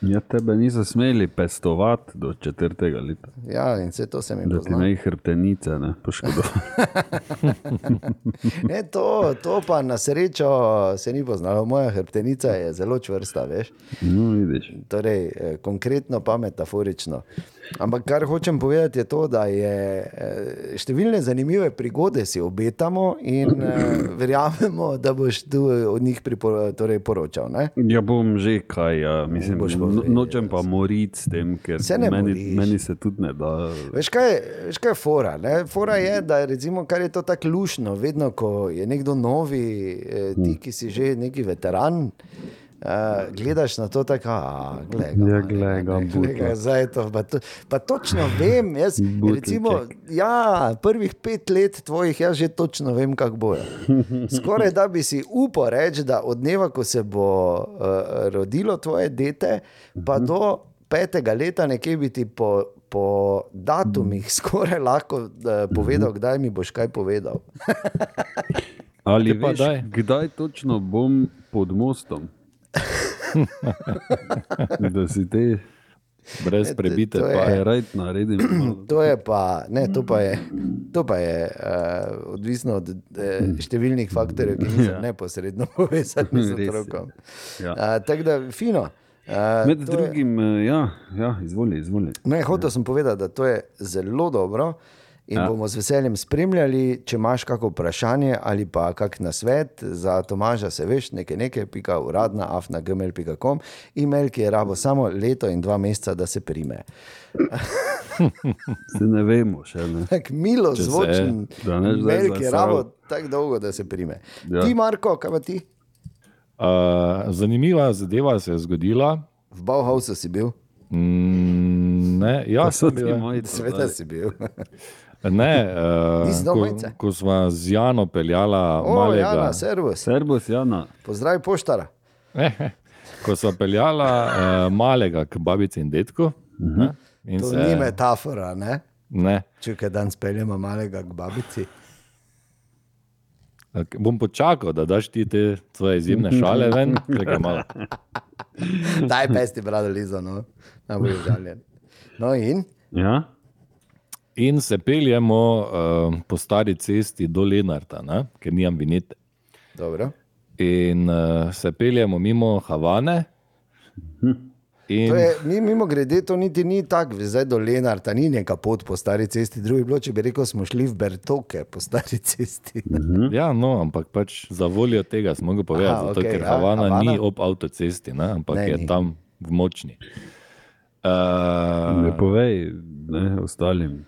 Speaker 4: Ja, tebe niso smeli pestovati do četrtega leta.
Speaker 3: Ja, in vse to se mi pozna.
Speaker 4: ne hrbtenice ne poškodovali.
Speaker 3: Ne, to, to pa na srečo se ni poznalo. Moja hrbtenica je zelo čvrsta, veš.
Speaker 4: No, vidiš.
Speaker 3: Torej, eh, konkretno pa metaforično. Ampak kar hočem povedati, je to, da je eh, številne zanimive prigode si obetamo in eh, verjamemo, da boš tu od njih pripor, torej poročal. Ne?
Speaker 4: Ja, bom že kaj, ja. mislim,
Speaker 3: Boš pa
Speaker 4: no, nočem pa moriti s tem, ker
Speaker 3: Se ne
Speaker 4: meni,
Speaker 3: moriš.
Speaker 4: meni se tudi ne da.
Speaker 3: Veš kaj, veš kaj je fora? Ne? Fora je, da recimo, kar je to tako lušno, vedno ko je nekdo novi, eh, ti, ki si že neki veteran. Uh, gledaš na to tako, da je
Speaker 4: butla.
Speaker 3: zdaj to. Pa, to. pa točno vem, jaz, recimo, ja, prvih pet let tvojih, jaz že točno vem, kako bo. Skoraj da bi si upal reči, da od dneva, ko se bo uh, rodilo tvoje dete, pa do petega leta, nekje bi ti po, po datumih skoraj lahko uh, povedal, kdaj mi boš kaj povedal.
Speaker 4: Ali veš,
Speaker 2: daj.
Speaker 4: kdaj točno bom pod mostom? da si te
Speaker 2: Brez prebite
Speaker 3: to je-
Speaker 2: pa.
Speaker 4: rajt naredim.
Speaker 3: To je pa, ne, to pa je, to pa je uh, odvisno od uh, številnih faktorjev, ki niso
Speaker 4: Ja.
Speaker 3: neposredno povezani z
Speaker 4: je.
Speaker 3: otrokom.
Speaker 4: Ja.
Speaker 3: Uh, Tako da, fino. Uh,
Speaker 4: Med
Speaker 3: to je-
Speaker 4: drugim, eh, ja, ja, izvoli, izvoli.
Speaker 3: Ne, hotel sem povedati, da to je zelo dobro in ja.
Speaker 4: Ja.
Speaker 3: bomo z veseljem spremljali. Če imaš kakšno vprašanje ali pa kak nasvet za Tomaža, se veš, nekaj nekaj, pika uradna, afna.gmail.com, e-mail, ki je rabo samo leto in dva meseca, da se prime.
Speaker 4: Se ne vemo še. Ne?
Speaker 3: Tak milo
Speaker 2: Če
Speaker 3: zvočen,
Speaker 4: da ne zdaj
Speaker 3: e-mail, ki je rabo tako dolgo, da se prime. Ja.
Speaker 4: Ja.
Speaker 3: Ti, Marko, kaj pa ti?
Speaker 2: Uh, zanimiva zadeva se je zgodila.
Speaker 3: V Bauhausu si bil,
Speaker 2: Mm, ne, ja,
Speaker 4: so
Speaker 2: sem bil,
Speaker 4: moji
Speaker 3: seveda si bil.
Speaker 2: ne, uh, ko,
Speaker 3: majice?
Speaker 2: ko smo z Jano peljala
Speaker 3: O,
Speaker 2: malega,
Speaker 3: Jana, servus,
Speaker 4: Servus, Jana.
Speaker 3: pozdrav poštara.
Speaker 2: ko smo peljala uh, malega k babici in detku. Uh -huh. in
Speaker 3: To
Speaker 2: se,
Speaker 3: ni metafora, ne?
Speaker 2: ne,
Speaker 3: Če kaj dan speljemo malega k babici.
Speaker 2: Ok, Bom počakal, da daš ti te svoje izjemne šale ven. Čakaj malo.
Speaker 3: Daj, pesti, brado Lizo, no, najbolj žaljen. No in?
Speaker 4: Ja?
Speaker 2: In se peljemo uh, po stari cesti do Lenarta, ne? ker nimam vinete.
Speaker 3: Dobro.
Speaker 2: In uh, se peljemo mimo Havane. In,
Speaker 3: To je, mi, mimo grede, to niti ni tako, zdaj do Lenarta ni neka pot po stari cesti, drugi bilo, če bi rekel, smo šli v Bertoke po stari cesti.
Speaker 2: ja, no, ampak pač za voljo tega smo mogli povedati,
Speaker 3: Aha,
Speaker 2: zato,
Speaker 3: okej,
Speaker 2: ker
Speaker 3: ja,
Speaker 2: Havana,
Speaker 3: Havana.
Speaker 2: ni ob avtocesti, ne, ampak
Speaker 3: Ne,
Speaker 2: ne, je
Speaker 3: ni.
Speaker 2: tam v močni. Uh,
Speaker 4: Ne povej ne, ostalim.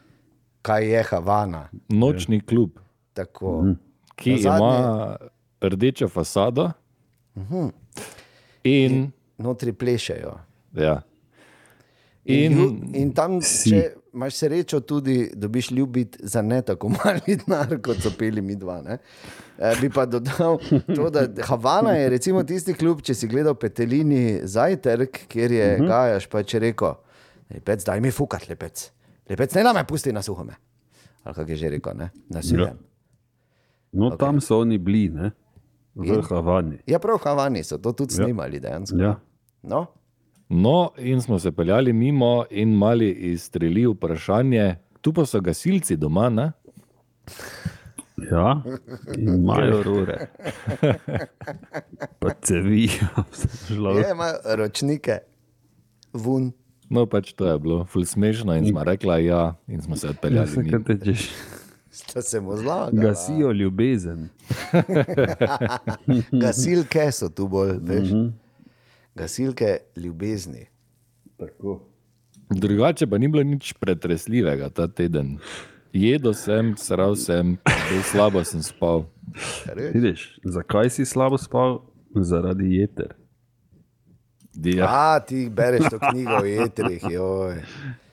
Speaker 3: Kaj je Havana?
Speaker 2: nočni klub,
Speaker 3: Tako.
Speaker 2: ki
Speaker 3: Nazadnje-
Speaker 2: ima rdečo fasado. In,
Speaker 3: Notri plešejo.
Speaker 2: ja.
Speaker 3: In,
Speaker 2: in,
Speaker 3: in, in tam,
Speaker 4: Si.
Speaker 3: če imaš srečo, tudi dobiš ljubiti za ne tako mali denar, kot so peli mi dva. Ne? E, bi pa dodal to, da Havana je recimo tisti klub, če si gledal Petelini zajtrk, kjer je uh -huh. Gajaš pač rekel, lepec, daj mi fukat, lepec. Lepec, ne name pusti na suhome. Ali kako je že rekel, ne? na suhem.
Speaker 4: Ja. No, okay. tam so oni bili, ne? v
Speaker 3: In?
Speaker 4: Havani.
Speaker 3: Ja, prav v Havani so to tudi
Speaker 4: Ja.
Speaker 3: snimali dejansko.
Speaker 4: Ja.
Speaker 3: No?
Speaker 2: no, in smo se peljali mimo in mali izstreli vprašanje. Tu pa so gasilci doma, ne?
Speaker 4: Ja, in imajo rore. Pa cevi, žlo.
Speaker 3: Je, ima ročnike, vun.
Speaker 2: No, pač to je bilo ful smešno in smo rekli, ja, in smo se
Speaker 4: Ja,
Speaker 2: odpeljali.
Speaker 4: se
Speaker 2: mimo.
Speaker 4: kaj tečeš.
Speaker 3: Sta se mu zlagali.
Speaker 4: Gasijo ljubezen.
Speaker 3: Gasilke so tu bolj, veš. Gasilke ljubezni.
Speaker 4: Tako.
Speaker 2: Drugače pa ni bilo nič pretresljivega ta teden. Jedo sem, sral sem, zelo slabo sem spal.
Speaker 4: Vidiš, zakaj si slabo spal? Zaradi jeter.
Speaker 2: Ja,
Speaker 3: A, ti bereš to knjigo o jetrih, joj.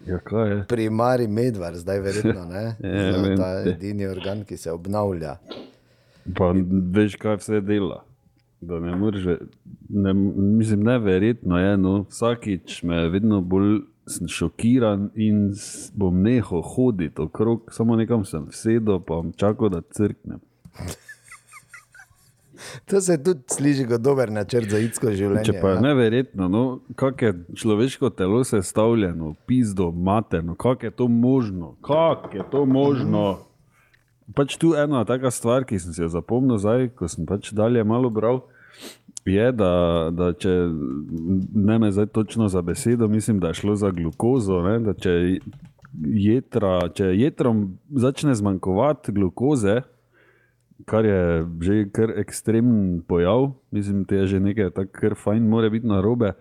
Speaker 4: Ja, kaj je?
Speaker 3: Primari medvar, zdaj verjetno ne.
Speaker 4: Ja,
Speaker 3: je
Speaker 4: vem,
Speaker 3: ta
Speaker 4: te.
Speaker 3: edini organ, ki se obnavlja.
Speaker 4: Pa veš, kaj vse dela. Da ne moreš, ne, mislim, neverjetno je. No, vsakič me vedno bolj sem šokiran in bom nehal hoditi okrog, samo nekam sem sedel, pa čakal, da crknem.
Speaker 3: To se tudi sliši kot dober načrt za idsko življenje.
Speaker 4: Če pa je neverjetno, no, kako je človeško telo sestavljeno, pizdo, materno, kako je to možno, kako je to možno. Pač tu ena taka stvar, ki sem si jo zapomnil zdaj, ko sem pač dalje malo bral. Je, da, da če ne me zdaj točno za besedo, mislim, da je šlo za glukozo. Ne, da če, jetra, če jetrom začne zmanjkovati glukoze, kar je že kar ekstremen pojav, mislim, da je že nekaj tako kar fajn, mora biti na robe.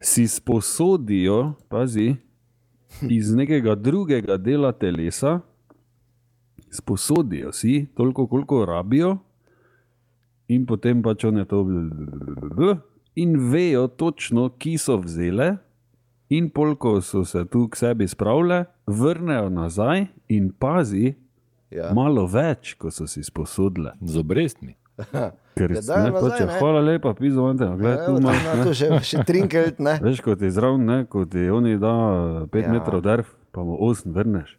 Speaker 4: Si sposodijo, pazi, iz nekega drugega dela telesa, sposodijo si toliko, koliko rabijo, in potem pač one to in vejo točno, ki so vzele. In polko so se tu k sebi spravile, vrnejo nazaj in pazi,
Speaker 3: Ja.
Speaker 4: malo več, kot so si sposodile.
Speaker 2: z obrestmi.
Speaker 4: Ker
Speaker 3: Ja,
Speaker 4: ne,
Speaker 3: nazaj,
Speaker 4: pače,
Speaker 3: ne.
Speaker 4: hvala lepa, pizzo, imate,
Speaker 3: Ja,
Speaker 4: gledaj, tu
Speaker 3: no, to še, še trinkelt, ne.
Speaker 4: Veš, kot je zraven, ne, kot ti oni da 5
Speaker 3: Ja.
Speaker 4: ja. metrov drv, pa mu 8 vrneš.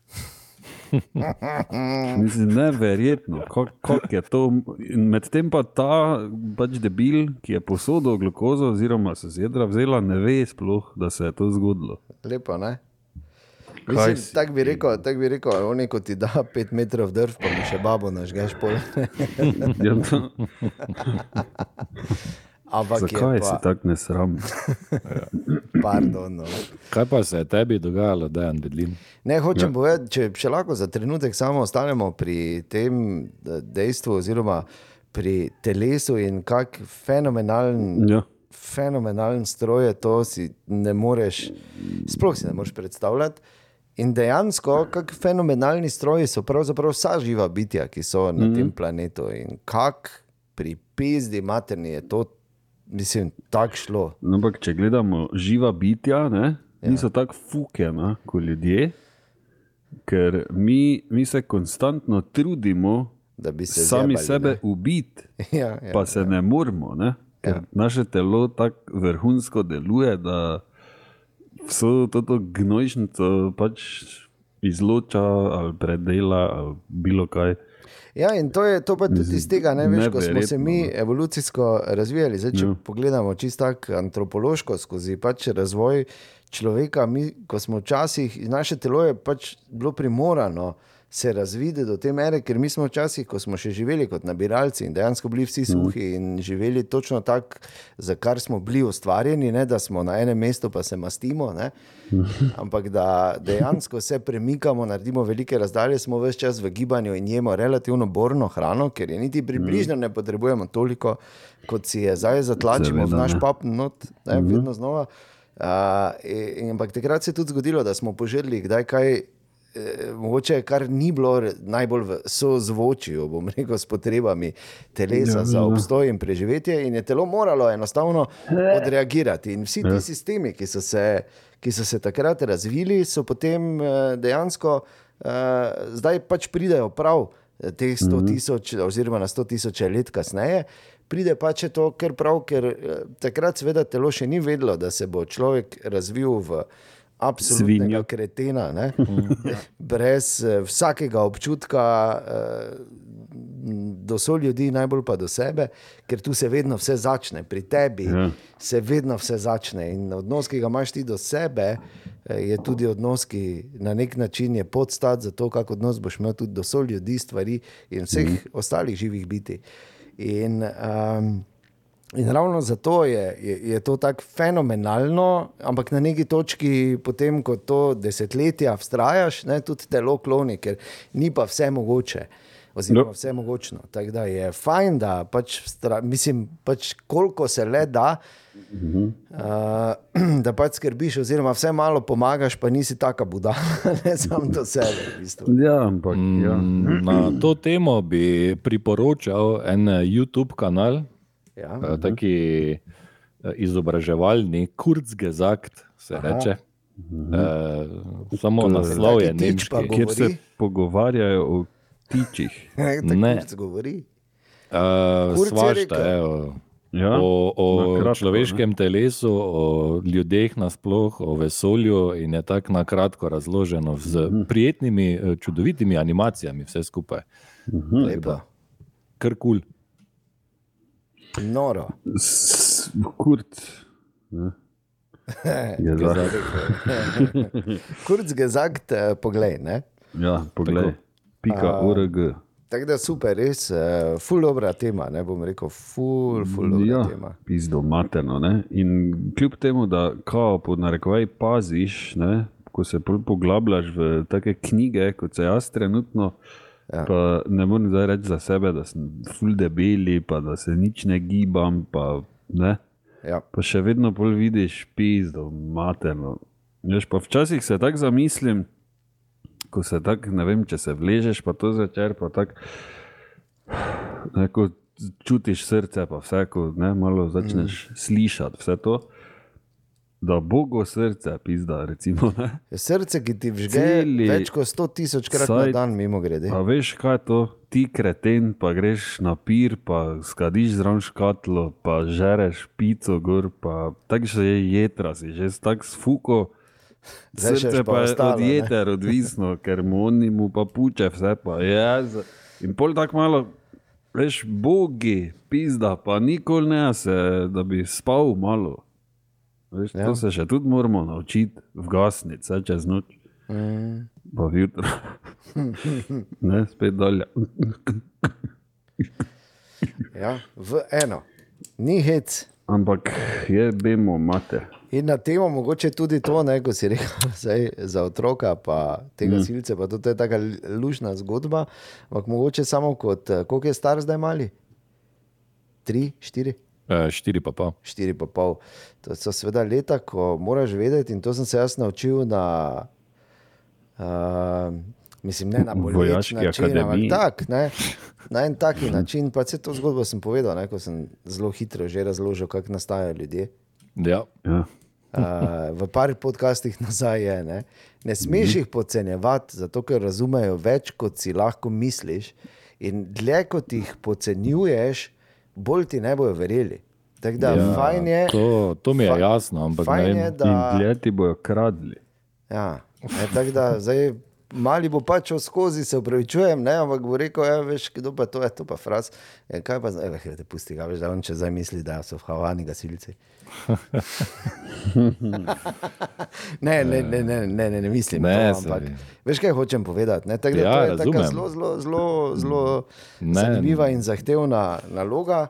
Speaker 4: Mislim, neverjetno, kako kak je to. In medtem pa ta pač debil, ki je posodil glukozo, oziroma se z jedra vzela, ne ve sploh, da se je to zgodilo.
Speaker 3: Lepo, ne? Tako bi rekel, tak bi rekel, oni kot ti da pet metrov drv, pa mu še babo nažgeš pol. Ampak
Speaker 4: zakaj
Speaker 3: je
Speaker 4: si
Speaker 3: pa,
Speaker 4: tako nesramen?
Speaker 3: pardon. No.
Speaker 2: Kaj pa se je tebi dogajalo, da je Bedlin?
Speaker 3: Ne, hočem ja. povedati, če še lahko za trenutek samo ostanemo pri tem eh, dejstvu, oziroma pri telesu in kak fenomenalen,
Speaker 4: Ja.
Speaker 3: fenomenalen stroj je to, si ne moreš, sploh si ne moreš predstavljati. In dejansko, kako fenomenalni stroji so pravzaprav vsa živa bitja, ki so na mm. tem planetu. In kako pri pizdi materni je to, mislim, tako šlo.
Speaker 4: No, ampak, če gledamo živa bitja, ne, niso ja. tako fukena kot ljudje, ker mi, mi se konstantno trudimo
Speaker 3: Da bi se
Speaker 4: sami
Speaker 3: zjebali,
Speaker 4: sebe ubiti,
Speaker 3: Ja, ja,
Speaker 4: pa se ne moramo, ne? ker ja. naše telo tako vrhunsko deluje, da vso to gnojšnico pač izloča ali predela ali bilo kaj.
Speaker 3: Ja, in to je to pa tudi iz tega, ne veš, ko smo se mi
Speaker 4: no.
Speaker 3: evolucijsko razvijali. Zdaj, če
Speaker 4: Ja.
Speaker 3: ja. pogledamo čisto tako antropološko skozi pač razvoj človeka, mi, ko smo včasih, naše telo je pač bilo primorano se razviti do te mere, ker mi smo včasih, ko smo še živeli kot nabiralci in dejansko bili vsi suhi in živeli točno tako, za kar smo bili ustvarjeni, ne, da smo na enem mestu, pa se mastimo. Ne, ampak da dejansko se premikamo, naredimo velike razdalje, smo vse čas v gibanju in jemo relativno borno hrano, ker je niti približno ne potrebujemo toliko, kot si je zdaj zatlačimo v naš pap, not, ne, vedno znova. Uh, in, ampak takrat se je tudi zgodilo, da smo požrli kdaj kaj mogoče kar ni bilo najbolj v sozvočju, bom rekel, s potrebami telesa
Speaker 4: Ja,
Speaker 3: za
Speaker 4: ja.
Speaker 3: obstoj in preživetje, in je telo moralo enostavno odreagirati. In vsi ti
Speaker 4: Ja.
Speaker 3: sistemi, ki so se, ki so se takrat razvili, so potem eh, dejansko eh, zdaj pač pridejo prav. eh, Teh 100 tisoč, oziroma na 100 tisoč let kasneje, pride pač to, ker prav, ker eh, takrat, seveda, telo še ni vedelo, da se bo človek razvil v absolutnega
Speaker 4: Svinjo.
Speaker 3: kretena, ne? brez eh, vsakega občutka eh, do soljudi, najbolj pa do sebe, ker tu se vedno vse začne, pri tebi
Speaker 4: Ja.
Speaker 3: se vedno vse začne. In odnos, ki ga imaš ti do sebe, eh, je tudi odnos, ki na nek način je podstat za to, kakšen odnos boš imel tudi do soljudi, stvari in vseh mm. ostalih živih biti. In, um, In ravno zato je, je, je to tako fenomenalno, ampak na neki točki, potem, ko to desetletja vztrajaš, ne, tudi telo kloni, ker ni pa vse mogoče. Oziroma,
Speaker 4: No.
Speaker 3: vse mogočno. Tako da je fajn, da pač, vztra- mislim, pač koliko se le da, uh, da pač skrbiš, oziroma vse malo pomagaš, pa nisi taka budala, ne samo do sebe. V bistvu.
Speaker 4: Ja, ampak ja.
Speaker 2: Mm, Na to temo bi priporočal en eh, YouTube kanal,
Speaker 3: Ja.
Speaker 2: eh, taki eh, izobraževalni, Kurzgesagt se
Speaker 3: Aha.
Speaker 2: reče. Eh, samo
Speaker 4: je-
Speaker 2: naslov je nemški.
Speaker 3: go-
Speaker 4: kjer se pogovarjajo o tičih.
Speaker 3: Tako
Speaker 2: Ne.
Speaker 3: Kurz govori.
Speaker 2: Uh,
Speaker 3: Kurz
Speaker 2: svašta je o,
Speaker 4: Ja?
Speaker 2: o, o
Speaker 4: Na kratko,
Speaker 2: človeškem telesu, o ljudeh nasploh, o vesolju in je tako na kratko razloženo z
Speaker 3: Mhm.
Speaker 2: prijetnimi, eh, čudovitimi animacijami, vse skupaj.
Speaker 3: Lepo.
Speaker 2: Kar kul. Cool.
Speaker 3: Noro.
Speaker 4: S- Kurt. Ja. Je za-
Speaker 3: Kurz gezakt, eh, poglej. Ne?
Speaker 4: Ja, poglej. Pika org.
Speaker 3: Tako da super, res, uh, ful dobra tema, ne bom rekel, ful, ful dobra
Speaker 4: Ja,
Speaker 3: tema.
Speaker 4: pizdo materno. Ne? In kljub temu, da kao pod narekovaj paziš, ne? ko se poglabljaš v take knjige, kot se jaz trenutno, ja. pa ne morem zdaj reči za sebe, da sem ful debeli, pa da se nič ne gibam, pa ne.
Speaker 3: Ja.
Speaker 4: Pa še vedno pol vidiš pizdo materno. Veš, pa včasih se tako zamislim, ko se tako, ne vem, če se vležeš, pa to začer, pa tako, čutiš srce, pa vse, ko ne, malo začneš mm. slišati vse to. Da Bogo srce, pizda, recimo. Ne?
Speaker 3: Srce, ki ti vžge
Speaker 4: Celi
Speaker 3: več kot 100 tisoč krat na
Speaker 4: sajt-
Speaker 3: dan, mimo grede.
Speaker 4: A veš, kaj je to? Ti kreten, pa greš na pir, pa skadiš zraven škatlo, pa žereš pico gor, pa tako že je jedra, si že tako sfuko. Srce
Speaker 3: pa
Speaker 4: pa je
Speaker 3: ostalo,
Speaker 4: od
Speaker 3: ne?
Speaker 4: jeter odvisno, ker mu oni mu pa puče vse. Pa je, in pol tako malo, veš, bogi, pizda, pa nikoli ne se, da bi spal malo. Veš, ja. To se še tudi moramo naučiti, vgasniti, vse čez noč.
Speaker 3: Mm.
Speaker 4: Pa jutro. ne, spet dolje.
Speaker 3: Ja, v eno, ni hec.
Speaker 4: Ampak je bemo mater.
Speaker 3: In na temo mogoče tudi to, ne, ko si rekel zdaj, za otroka, pa te gasilce, pa to je tako lušna zgodba. Ampak mogoče samo kot, eh, koliko je star zdaj mali? Tri, štiri?
Speaker 2: E, štiri pa pa.
Speaker 3: štiri pa pol. To so seveda leta, ko moraš vedeti, in to sem se jaz naučil na, uh, mislim, ne na
Speaker 4: Vojaški
Speaker 3: način, ampak
Speaker 4: akademiji.
Speaker 3: tak, ne, na en taki način. Pa se to zgodbo sem povedal, ne, ko sem zelo hitro že razložil, kako nastajajo ljudje.
Speaker 2: Ja.
Speaker 4: Ja.
Speaker 3: Uh, v par podcastih nazaj je. Ne, ne smeš jih podcenjevati, zato ker razumejo več, kot si lahko misliš. In dlje, kot jih podcenjuješ, bolj ti ne bojo verjeli. Tako da ja, fajn je.
Speaker 2: To, to mi je jasno, ampak ne
Speaker 3: Fajn je, da.
Speaker 4: Ti bojo kradli.
Speaker 3: Ja, ne, tako da zdaj mali bo pač skozi, se upravičujem, ne, ampak bo rekel, ja, veš, kdo pa to je, to pa fraz. E, kaj pa zdaj, eh, te pusti, ga, veš, da on če zdaj misli, da so v Havani gasilci. ne, ne, ne, ne, ne, ne, ne mislim.
Speaker 2: Ne,
Speaker 3: to, ampak, veš, kaj hočem povedati? Ne, tak,
Speaker 2: Ja,
Speaker 3: to je taka
Speaker 2: razumem.
Speaker 3: zelo, zelo, zelo, zelo
Speaker 2: Ne.
Speaker 3: zanimiva in zahtevna naloga.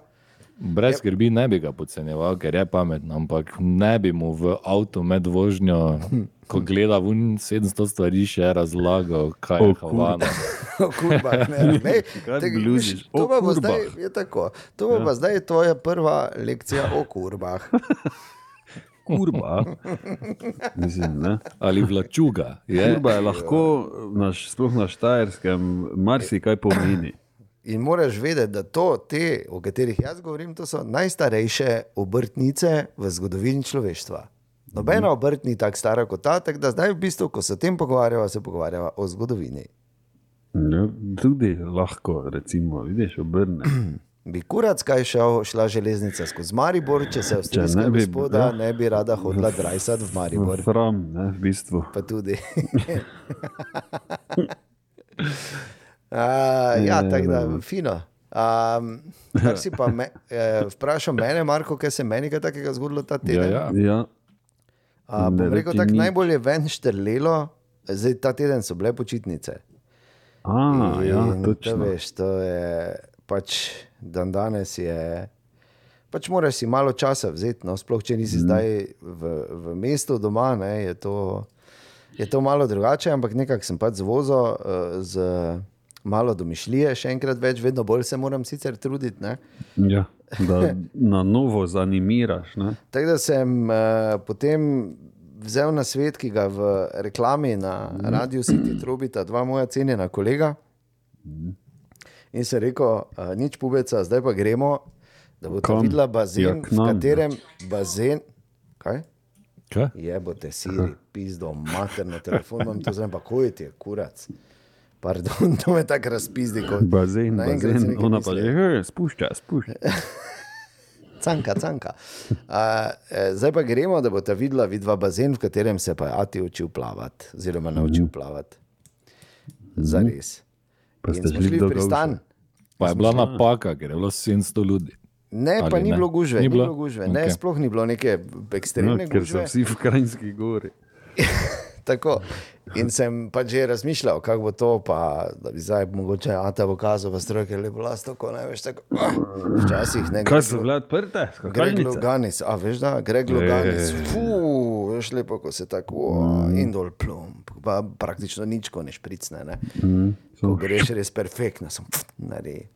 Speaker 2: Brez skrbi ne bi ga podcenjeval, ker je pameten, ampak ne bi mu v avtu med vožnjo, ko gleda vun 700 stvari, še razlagal, kaj je Havana.
Speaker 3: O kurbah, ne, ne.
Speaker 4: Bluziš?
Speaker 3: viš, To pa bo zdaj, je tako. To bo pa zdaj tvoja prva lekcija o kurbah.
Speaker 4: Kurba. Mislim, ne.
Speaker 2: Ali vlačuga. Je,
Speaker 4: Kurba je lahko, naš, sploh na Štajerskem, marsikaj pomeni.
Speaker 3: In moraš vedeti, da to, te, o katerih jaz govorim, to so najstarejše obrtnice v zgodovini človeštva. Nobena obrt ni tako stara kot ta, tako da zdaj v bistvu, ko se o tem pogovarjava, se pogovarjava o zgodovini.
Speaker 4: Ja, tudi lahko, recimo, vidiš, obrne.
Speaker 3: Bi kurac kaj šel, šla železnica skozi Maribor, če se avstrijska
Speaker 4: ne bi-
Speaker 3: gospoda
Speaker 4: ja.
Speaker 3: ne bi rada hodila drajsati v Maribor.
Speaker 4: Fram, ne, v bistvu.
Speaker 3: Pa tudi. Uh, ja, tako da, fino. Um, kar si pa me, eh, vprašal mene, Marko, kaj se meni kaj takega zgodilo ta
Speaker 2: ja,
Speaker 3: teden?
Speaker 2: ja.
Speaker 4: Ja,
Speaker 3: A,
Speaker 4: Ne
Speaker 3: rekel
Speaker 4: nič.
Speaker 3: najbolj je ven štrlelo, zdaj ta teden so bile počitnice.
Speaker 4: A, ja
Speaker 3: In
Speaker 4: točno.
Speaker 3: To, veš, to je pač dan danes je. Pač moraš si malo časa vzeti, no, sploh če nisi mm. zdaj v, v mestu doma, ne, je, to, je to malo drugače, ampak nekako sem pač zvozil uh, z malo domišljije, še enkrat več, vedno bolj se moram sicer truditi. Ne.
Speaker 4: Ja, da na novo zanimiraš. Ne?
Speaker 3: Tako da sem uh, potem vzel na svet, ki ga v reklami na Radiu City trobita dva moja cenjena kolega. In se rekel, uh, nič pubeca, zdaj pa gremo, da bo tam videla
Speaker 4: Ja,
Speaker 3: bazen,
Speaker 4: k
Speaker 3: v
Speaker 4: ja.
Speaker 3: katerem bazen. Kaj?
Speaker 2: Kaj?
Speaker 3: Jebote, siri, pizdo, materno telefon, imam to zdaj pa koji ti je, kurac. Pardon, to me tako razpizdi. Kot,
Speaker 4: Bazen, bazen,
Speaker 3: nekaj
Speaker 4: ona pa
Speaker 3: misli.
Speaker 4: že "Hej, spušča, spušča.
Speaker 3: Canka, canka. Uh, zdaj pa gremo, da boste videla vidva bazen, v katerem se pa je Ati učil plavati, oziroma naučil plavati. Zares.
Speaker 4: Pa
Speaker 3: In
Speaker 4: ste šli
Speaker 3: šli
Speaker 4: do
Speaker 3: v pristan.
Speaker 2: Pa je bila napaka, ker je bilo 700 ljudi.
Speaker 3: Ne,
Speaker 2: Ali
Speaker 3: pa ni
Speaker 2: ne?
Speaker 3: bilo gužve,
Speaker 2: Ni
Speaker 3: ni bilo
Speaker 2: bilo?
Speaker 3: gužve. Ne,
Speaker 2: Okej.
Speaker 3: sploh ni bilo neke
Speaker 4: No,
Speaker 3: ekstremne
Speaker 4: ker so
Speaker 3: gužve.
Speaker 4: vsi v Krajinski gori.
Speaker 3: Tako. In sem pa že razmišljal, kako bo to, pa, da bi zdaj mogoče Ata pokazal, pa strojke lepo lasto, ko ne veš tako. ah, Včasih ne.
Speaker 4: Kaj so bile odprte?
Speaker 3: Greg? Loganis, a veš da, Greg
Speaker 4: Je.
Speaker 3: Loganis, fuuu, veš lepo, ko se tako, mm. in dol plum, pa praktično nič, ko ne špricne, ne.
Speaker 4: Mm,
Speaker 3: Ko
Speaker 4: so-
Speaker 3: greš res perfektno, sem naredi.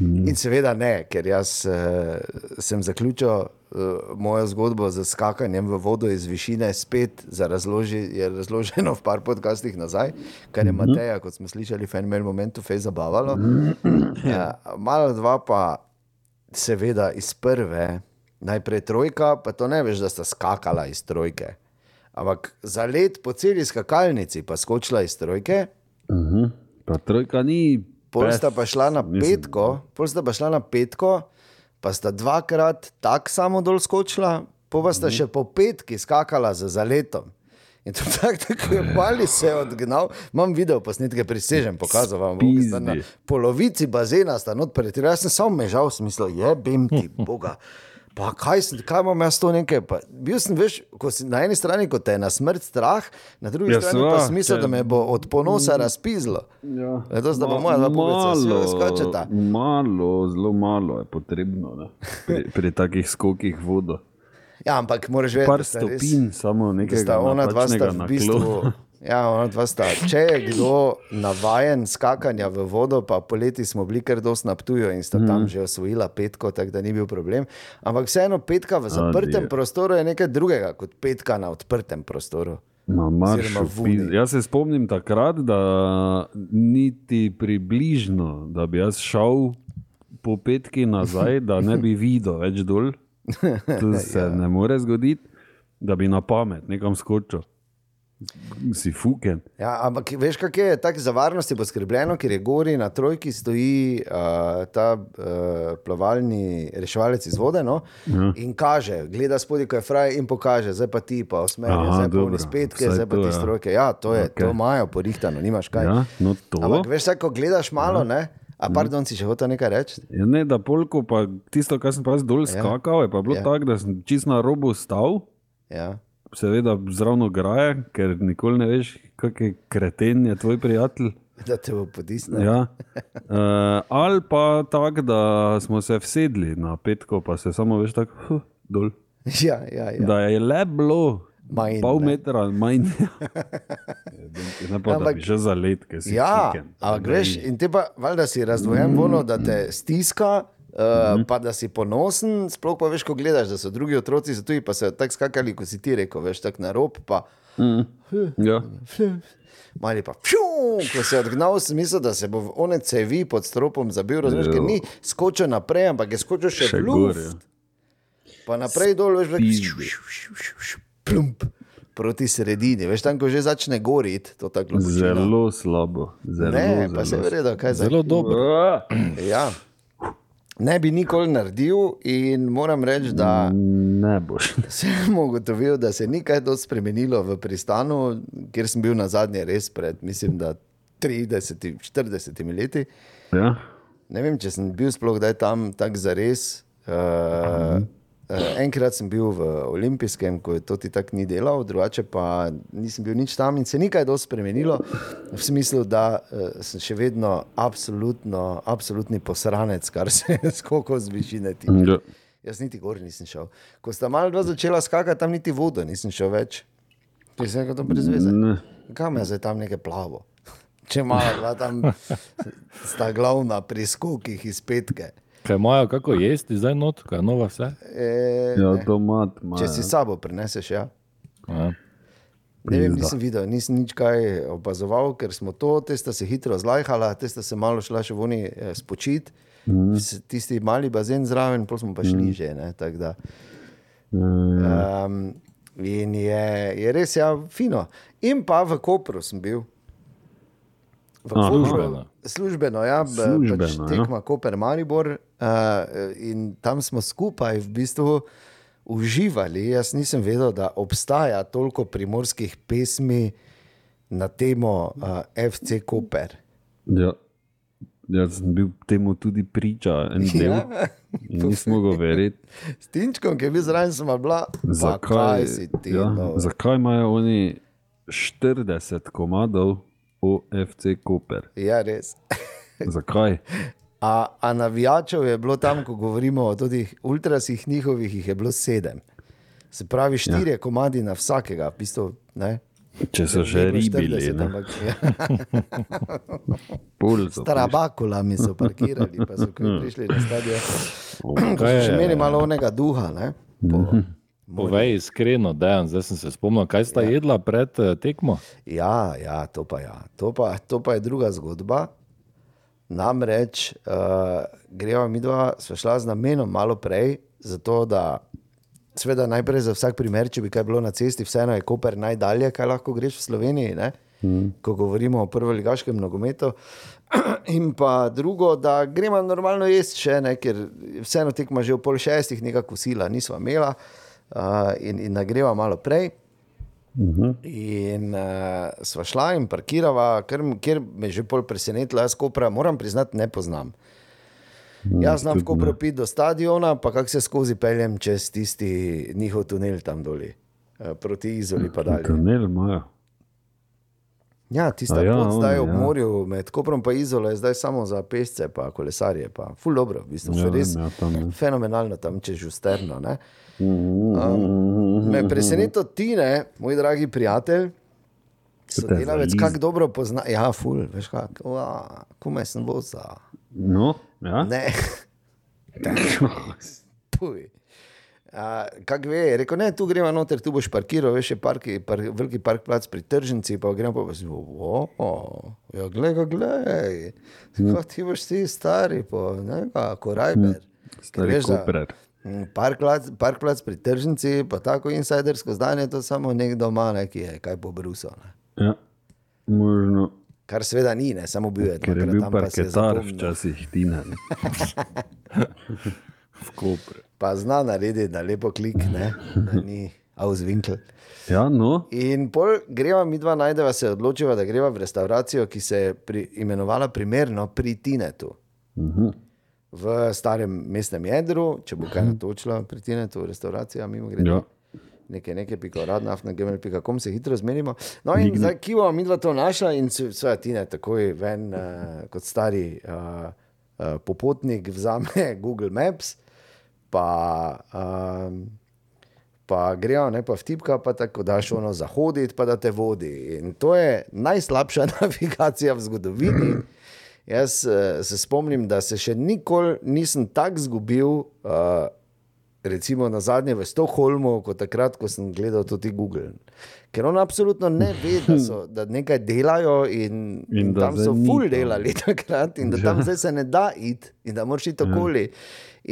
Speaker 3: In seveda ne, ker jaz uh, sem zaključil uh, mojo zgodbo z skakanjem v vodo iz višine spet, razloži, je razloženo v par podcastih nazaj, kar je Mateja, kot smo slišali, v enem momentu fej zabavalo. Uh, malo dva pa seveda iz prve, najprej trojka, pa to ne veš, da sta skakala iz trojke. Ampak za let po celi skakalnici pa skočila iz trojke,
Speaker 4: Mhm. Pa trojka ni.
Speaker 3: Pol sta pa šla na petko, pol sta pa šla na petko, pa sta dvakrat tako samo dol skočila, pa pa
Speaker 4: Mhm.
Speaker 3: sta še po petki skakala za zaletom. In to tako, tako je bali se je odgnal. Imam video posnetke, prisežem, pokazal vam sta Na
Speaker 4: Pizdi.
Speaker 3: polovici bazena sta not pretirali. Jaz sem samo mežal, v smislu, jebem ti, Boga. Pa kaj, sem- kaj imam jaz to nekaj? Pa, bil sem, veš, si, na eni strani, ko te je na smrt strah, na drugi
Speaker 4: Ja,
Speaker 3: strani pa
Speaker 4: sva,
Speaker 3: smisel,
Speaker 4: če-
Speaker 3: da me bo od ponosa razpizlo.
Speaker 4: Ja.
Speaker 3: Letos, da bo moja dva vsi skočeta.
Speaker 4: malo, zelo malo je potrebno ne, pri, pri takih skokih vodo.
Speaker 3: Ja, ampak moraš vedeti,
Speaker 4: Par
Speaker 3: da sta res-
Speaker 4: stopinj, samo nekaj.
Speaker 3: ona dva sta v bistvu. Ja, ona dva sta. Če je kdo navajen skakanja v vodo, pa poleti smo bili kar dosti na Ptuju in sta
Speaker 4: Mhm.
Speaker 3: tam že osvojila petko, tako da ni bil problem. Ampak vseeno petka v zaprtem
Speaker 4: Adijo.
Speaker 3: prostoru je nekaj drugega kot petka na odprtem prostoru.
Speaker 4: Na maršu. Jaz se spomnim takrat, da niti približno, da bi jaz šel po petki nazaj, da ne bi videl več dol. To se ja. ne more zgoditi, da bi na pamet nekam skočil. Si fuken.
Speaker 3: Ja, ampak veš, kako je tako za varnost je poskrbljeno, ker je gori na trojki stoji uh, ta uh, plavalni reševalec iz vode no?
Speaker 4: Ja.
Speaker 3: in kaže, gleda spodaj, ko je fraj in pokaže, zdaj pa ti pa osmerje,
Speaker 4: Aha,
Speaker 3: zdaj pa oni spetke,
Speaker 4: Vsaj
Speaker 3: zdaj pa ti
Speaker 4: ja.
Speaker 3: strojke. Ja, to je,
Speaker 4: Okej.
Speaker 3: to imajo porihtano, nimaš kaj.
Speaker 4: Ja, no to.
Speaker 3: Ampak veš, vsaj, ko gledaš malo, ne? A pardon, si še hotel nekaj reči?
Speaker 4: Ja, ne, da polko, pa tisto, kar sem pa dol skakal, je pa bilo
Speaker 3: Ja.
Speaker 4: ja. tako, da sem čist na robu stal,
Speaker 3: Ja.
Speaker 4: Seveda zravno graje, ker nikoli ne veš, kak je kreten je tvoj prijatelj.
Speaker 3: Da te bo potisnil.
Speaker 4: Ja. Uh, ali pa tako, da smo se vsedli na petko, pa se samo veš tako huh, dol.
Speaker 3: Ja, ja, ja.
Speaker 4: Da je le bilo
Speaker 3: Manj,
Speaker 4: pol
Speaker 3: ne.
Speaker 4: metra manj. ne pa,
Speaker 3: Ampak-
Speaker 4: že za let, ker si
Speaker 3: Ja,
Speaker 4: fiken.
Speaker 3: ampak veš, in te pa, valjda si razdvojen, ono, da te stiska. Uh, pa da si ponosen, sploh pa veš, ko gledaš, da so drugi otroci za tuji, pa so tako skakali, kot si ti rekel, veš, tako na rob. Pa,
Speaker 4: Ja.
Speaker 3: Mali pa, pšu, ko se je odgnal, sem mislil, da se bo v one cevi pod stropom zabil, razumeš, ker ni skočil naprej, ampak je skočil še,
Speaker 4: Še gor, ja.
Speaker 3: Pa naprej dol, veš, veš, plump, proti sredini, veš, tam, ko že začne goriti, to tako.
Speaker 4: Zelo slabo. Zelo,
Speaker 3: Ne, pa se
Speaker 4: zelo
Speaker 3: verjetno, kaj za
Speaker 2: Zelo dobro.
Speaker 3: Ja. Ne bi nikoli naredil, in moram reči, da
Speaker 4: Ne boš.
Speaker 3: sem ugotovil, da se ni kaj dosti spremenilo v pristanu, kjer sem bil na zadnje res pred, mislim, da 30-40 leti.
Speaker 4: Ja.
Speaker 3: Ne vem, če sem bil sploh kdaj tam tako za res. Uh, uh, enkrat sem bil v Olimpijskem, ko je to ti tako ni delal, drugače pa nisem bil nič tam in se ni kaj dosti spremenilo, v smislu, da uh, sem še vedno absolutno, absolutni posranec, kar se skoko z višine tiče.
Speaker 4: Ja.
Speaker 3: Jaz niti gor nisem šel. Ko sta malo dva začela skakati, tam niti vodo nisem šel več. Če se nekaj to brezveze.
Speaker 4: Ne.
Speaker 3: Kam je zdaj tam nekaj plavo? Če malo dva tam sta glavna pri skokih iz petke.
Speaker 2: Kaj imajo, kako jesti zdaj not, kaj nova vse?
Speaker 3: E,
Speaker 4: Ja, domat ima.
Speaker 3: Če si s sabo prineseš, ja.
Speaker 2: Ja.
Speaker 3: Ne vem, nisem videl, nisem nič kaj opazoval, ker smo to, te sta se hitro zlajhala, te sta se malo šla še voni eh, spočiti. Mm. Tisti mali bazen zraven, pa smo pa šli mm. že. Ne, da. Um, in je, je res ja, fino. In pa v Kopru sem bil. V
Speaker 4: Aha.
Speaker 2: Službeno.
Speaker 3: Službeno, ja, b-
Speaker 4: Službeno,
Speaker 3: pač
Speaker 4: ja.
Speaker 3: tekma Koper Maribor. Uh, in tam smo skupaj v bistvu uživali. Jaz nisem vedel, da obstaja toliko primorskih pesmi na temo uh, FC Koper.
Speaker 4: Ja. Jaz sem bil temu tudi priča en del.
Speaker 3: Ja.
Speaker 4: Nisem mogel verjeti,
Speaker 3: S Tinčkom, ki je bil zraven, sem bila, "Pa
Speaker 4: zakaj,
Speaker 3: ti.
Speaker 4: ja,
Speaker 3: no?"
Speaker 4: zakaj imajo oni 40 komadov OFC Koper.
Speaker 3: Ja, res.
Speaker 4: Zakaj?
Speaker 3: A, a navijačev je bilo tam, ko govorimo o teh ultrasih njihovih, jih je bilo sedem. Se pravi, štiri ja. komadi na vsakega, v bistvu, ne.
Speaker 4: Če so že ribili,
Speaker 3: 40,
Speaker 4: ne?
Speaker 3: ampak, ja,
Speaker 4: Pol so prišli.
Speaker 3: Tarabakulami so parkirali, pa so ko prišli na stadion. Ko so še imeli malo onega duha. Ne? Po,
Speaker 2: Povej iskreno, dejan, zdaj sem se spomnil, kaj sta ja. jedla pred eh, tekmo.
Speaker 3: ja, ja, to pa, ja. To, pa, to pa je druga zgodba. Namreč uh, greva mi dva, sva šla z namenom malo prej, zato da, seveda, najprej za vsak primer, če bi kaj bilo na cesti, vseeno je Koper najdalje, kaj lahko greš v Sloveniji, ne? ko govorimo o prvoligaškem nogometu. In pa drugo, da gremo normalno jesti še ne, ker vseeno tekma že v pol šestih, nekako sila nismo imela uh, in, in da greva malo prej. In uh, sva šla in parkirala, ker, ker me je že pol presenetilo, jaz kopra, moram priznati, ne poznam. Jaz znam v Kopru piti do stadiona, pa kako se skozi peljem čez tisti njihov tunel tam dolje, eh, proti Izoli dalje.
Speaker 4: Tunel imajo.
Speaker 3: Ja, tista
Speaker 4: A ja,
Speaker 3: pot zdaj ob
Speaker 4: ja.
Speaker 3: morju med Koprom in Izolo je zdaj samo za pesce, pa kolesarje. Pa. Ful dobro, v bistvu,
Speaker 4: Ja,
Speaker 3: ja, res
Speaker 4: ja, tam, ja.
Speaker 3: fenomenalno tam čez Žusterno. ne. Um, me preseneča ti, ne, moj dragi prijatelj, sodelavec,
Speaker 4: zaliz.
Speaker 3: kako dobro pozna. Ja, ful, veš kako, komaj sem voza.
Speaker 4: No, ja.
Speaker 3: Ne. Puj. Uh, Kaj ve, je rekel, ne, tu gremo noter, tu boš parkiral, veš, je park, par, veliki park plac pri tržnici, pa gremo pa si, oh, ja, glej, ga, glej, kot ti boš ti stari, po, ne, kako rajber.
Speaker 4: Stari koprer.
Speaker 3: Parkplac, parkplac pri tržnici, pa tako insidersko zdanje, to samo nekdo ima, ne, ki je kaj pobrusal. Ne.
Speaker 4: Ja, možno.
Speaker 3: Kar seveda ni, ne, samo bil je
Speaker 4: Ker je bil
Speaker 3: tam,
Speaker 4: parketar včasih Tina. ne.
Speaker 2: v Kopru.
Speaker 3: Pa zna narediti, da lepo klikne, da ni auswinkel.
Speaker 4: Ja, no,
Speaker 3: In pol greva mi dva najdeva, se odločiva, da greva v restauracijo, ki se je pri, imenovala primerno pri Tinetu. V starem mestnem jedru, če bo kaj natočila pri Tinetu, restauracija, mimo grede.
Speaker 4: ja.
Speaker 3: nekaj, nekaj, piko, rad, naftna, gmail.com se hitro zmenimo. No, in zdaj, ki bomo mi dva to našla, in svoje tine, takoj ven, uh, kot stari uh, uh, popotnik, vzame Google Maps, pa, um, pa grejo, ne pa v tipka, pa tako daš ono zahoditi, pa da te vodi. In to je najslabša navigacija v zgodovini. Jaz uh, se spomnim, da se še nikoli nisem tako zgubil. Uh, recimo na zadnje v Stokholmu, kot takrat, ko sem gledal tudi Google. Ker on absolutno ne ve, da, so, da nekaj delajo in, in,
Speaker 4: In
Speaker 3: tam so ful delali takrat in da tam zdaj se ne da iti in da moraš iti okoli.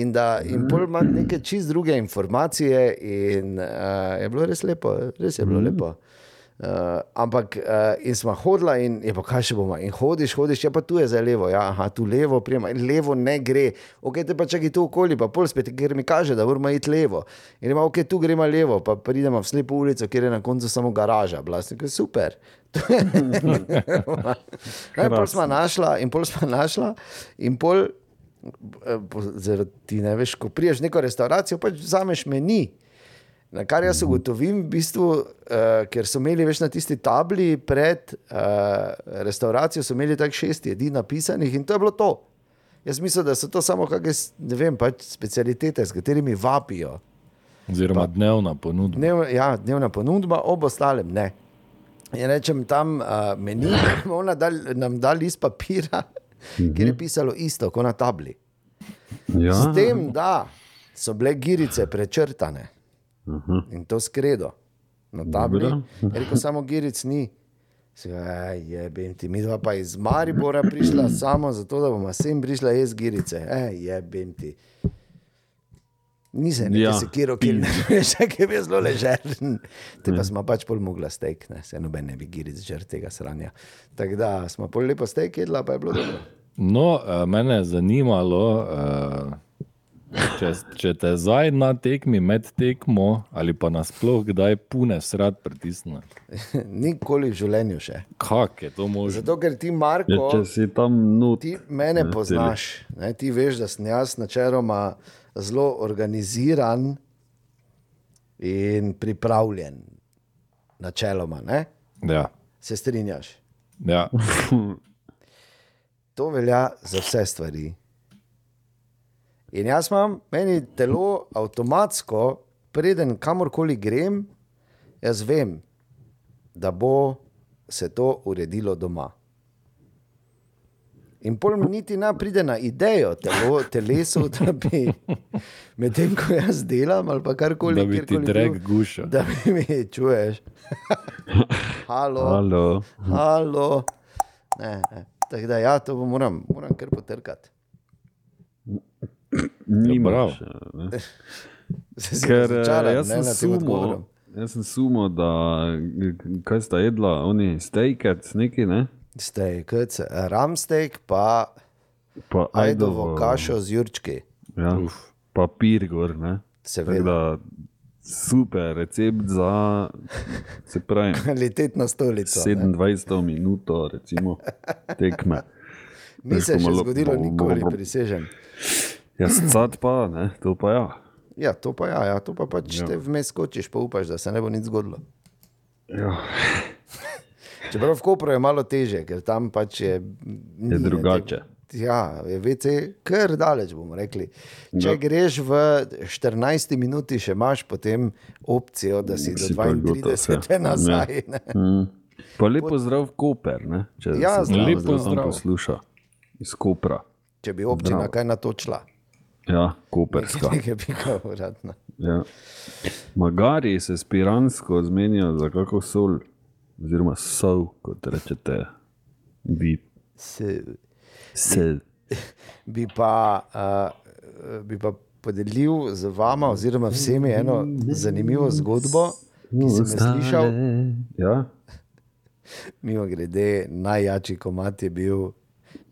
Speaker 3: In da in pol ima neke čist druge informacije, in uh, je bilo res lepo, res je bilo lepo. Uh, ampak uh, in smo hodila, in je pa kaj še bomo. In hodiš, hodiš, ja, pa tu je zdaj levo, ja, aha, tu levo, prijema, in levo ne gre. Ok, te pa čakaj tu okoli, pa pol spet, ker mi kaže, da moramo iti levo. In ima, ok, tu gremo levo, pa pridemo v slepo ulico, kjer je na koncu samo garaža. Blasnik je super. No, in pol smo našla, in pol smo našla, in pol, eh, po- zaradi ti ne veš, ko priješ neko restauracijo, pač vzameš meni. Na kar jaz ugotovim, v bistvu, uh, ker so imeli več na tisti tabli pred uh, restauracijo, so imeli tako šest jedi napisanih in to je bilo to. Jaz mislim, da so to samo kakšne, ne vem, pač specialitete, s katerimi vapijo.
Speaker 2: Oziroma dnevna ponudba.
Speaker 3: Dnev, ja, dnevna ponudba, ob ostalem ne. In rečem tam uh, meni, ona da, nam da list papira, kjer je pisalo isto kot na tabli.
Speaker 4: Ja,
Speaker 3: S tem, da so bile girice prečrtane in to skredo na tabli. Rekel samo giric ni. Je, ti mi dva pa iz Maribora prišla samo zato, da bomo sem prišla jaz girice. Je, ti. Nisem nekaj
Speaker 4: Ja,
Speaker 3: ja, sekiral, ki ne veš, ki je zelo ležeren. Te pa smo pač pol mogla steak, ne, se noben ne bi giric žrtev tega sranja. Tako da smo pol lepo steak jedla, pa je bilo dobro.
Speaker 2: No, eh, mene je zanimalo, eh, če, če te zdaj na tekmi med tekmo ali pa nasploh kdaj pune srad pritisne.
Speaker 3: Nikoli v življenju še.
Speaker 2: Kak je to možno?
Speaker 3: Zato, ker ti,
Speaker 4: ja,
Speaker 3: Marko,
Speaker 4: če si tam not,
Speaker 3: ti mene poznaš, ne, ti veš, da sem jaz načeloma zelo organiziran in pripravljen. Načeloma, ne?
Speaker 2: Ja.
Speaker 3: se strinjaš.
Speaker 2: Ja.
Speaker 3: To velja za vse stvari. In jaz imam, meni telo avtomatsko, preden kamorkoli grem, jaz vem, da bo se to uredilo doma. In pol mi niti ne pride na idejo, telo, telesu, da bi medtem, ko jaz delam ali karkoli,
Speaker 2: Da bi ti drek
Speaker 3: bil,
Speaker 2: gušal.
Speaker 3: Da bi mi čuješ. Halo.
Speaker 4: Halo.
Speaker 3: Halo. Ne, ne. Tako da, ja, to moram, moram kar potrkati.
Speaker 4: Nimaš.
Speaker 2: prav.
Speaker 4: ne.
Speaker 3: Se si
Speaker 4: Ker eh, jaz
Speaker 3: ne,
Speaker 4: sem
Speaker 3: odgovorom.
Speaker 4: sumo, jaz sem sumo, da kaj sta jedla, oni stejkec neki, ne?
Speaker 3: Steak, kc, ramsteak, pa
Speaker 4: Pa
Speaker 3: ajdovo kašo z jurčki.
Speaker 4: Ja, papir gor, ne?
Speaker 3: Seveda.
Speaker 4: Super recept za, se pravi,
Speaker 3: Kvalitetna stolica. ne.
Speaker 4: 27 minuto, recimo, tekme.
Speaker 3: Ni se še zgodilo nikoli, prisežem.
Speaker 4: Jaz cad pa, ne, to pa ja.
Speaker 3: Ja, to pa ja, ja to pa pač ja. te vmes skočiš, pa upaš, da se ne bo nič zgodilo.
Speaker 4: ja.
Speaker 3: Čeprav v Kopru je malo teže, ker tam pač je.
Speaker 4: Je drugače.
Speaker 3: Ja, je VC kar daleč, bomo rekli. Če
Speaker 4: Ja.
Speaker 3: ja. greš v 14 minuti, še imaš potem opcijo, da si,
Speaker 4: Si
Speaker 3: do
Speaker 4: pa gotov,
Speaker 3: 32
Speaker 4: ja.
Speaker 3: nazaj. ne.
Speaker 4: Mm. Pa lepo zdrav Koper, ne? če
Speaker 3: Ja, zdrav,
Speaker 4: lepo
Speaker 2: zdrav.
Speaker 4: posluša iz Kopra.
Speaker 3: Če bi občina
Speaker 4: Zdravo.
Speaker 3: kaj natočila,
Speaker 4: Ja, Koperska.
Speaker 3: nekaj bi ga uradno.
Speaker 4: Ja. Magari se s Piransko zmenijo za kako sol, oziroma sol, kot rečete, vi.
Speaker 3: Se,
Speaker 4: Sel.
Speaker 3: bi, pa, uh, bi pa podelil z vama, oziroma vsemi, eno zanimivo zgodbo, ki sem jo slišal.
Speaker 4: Ja.
Speaker 3: Mimo grede, najjačji komat je bil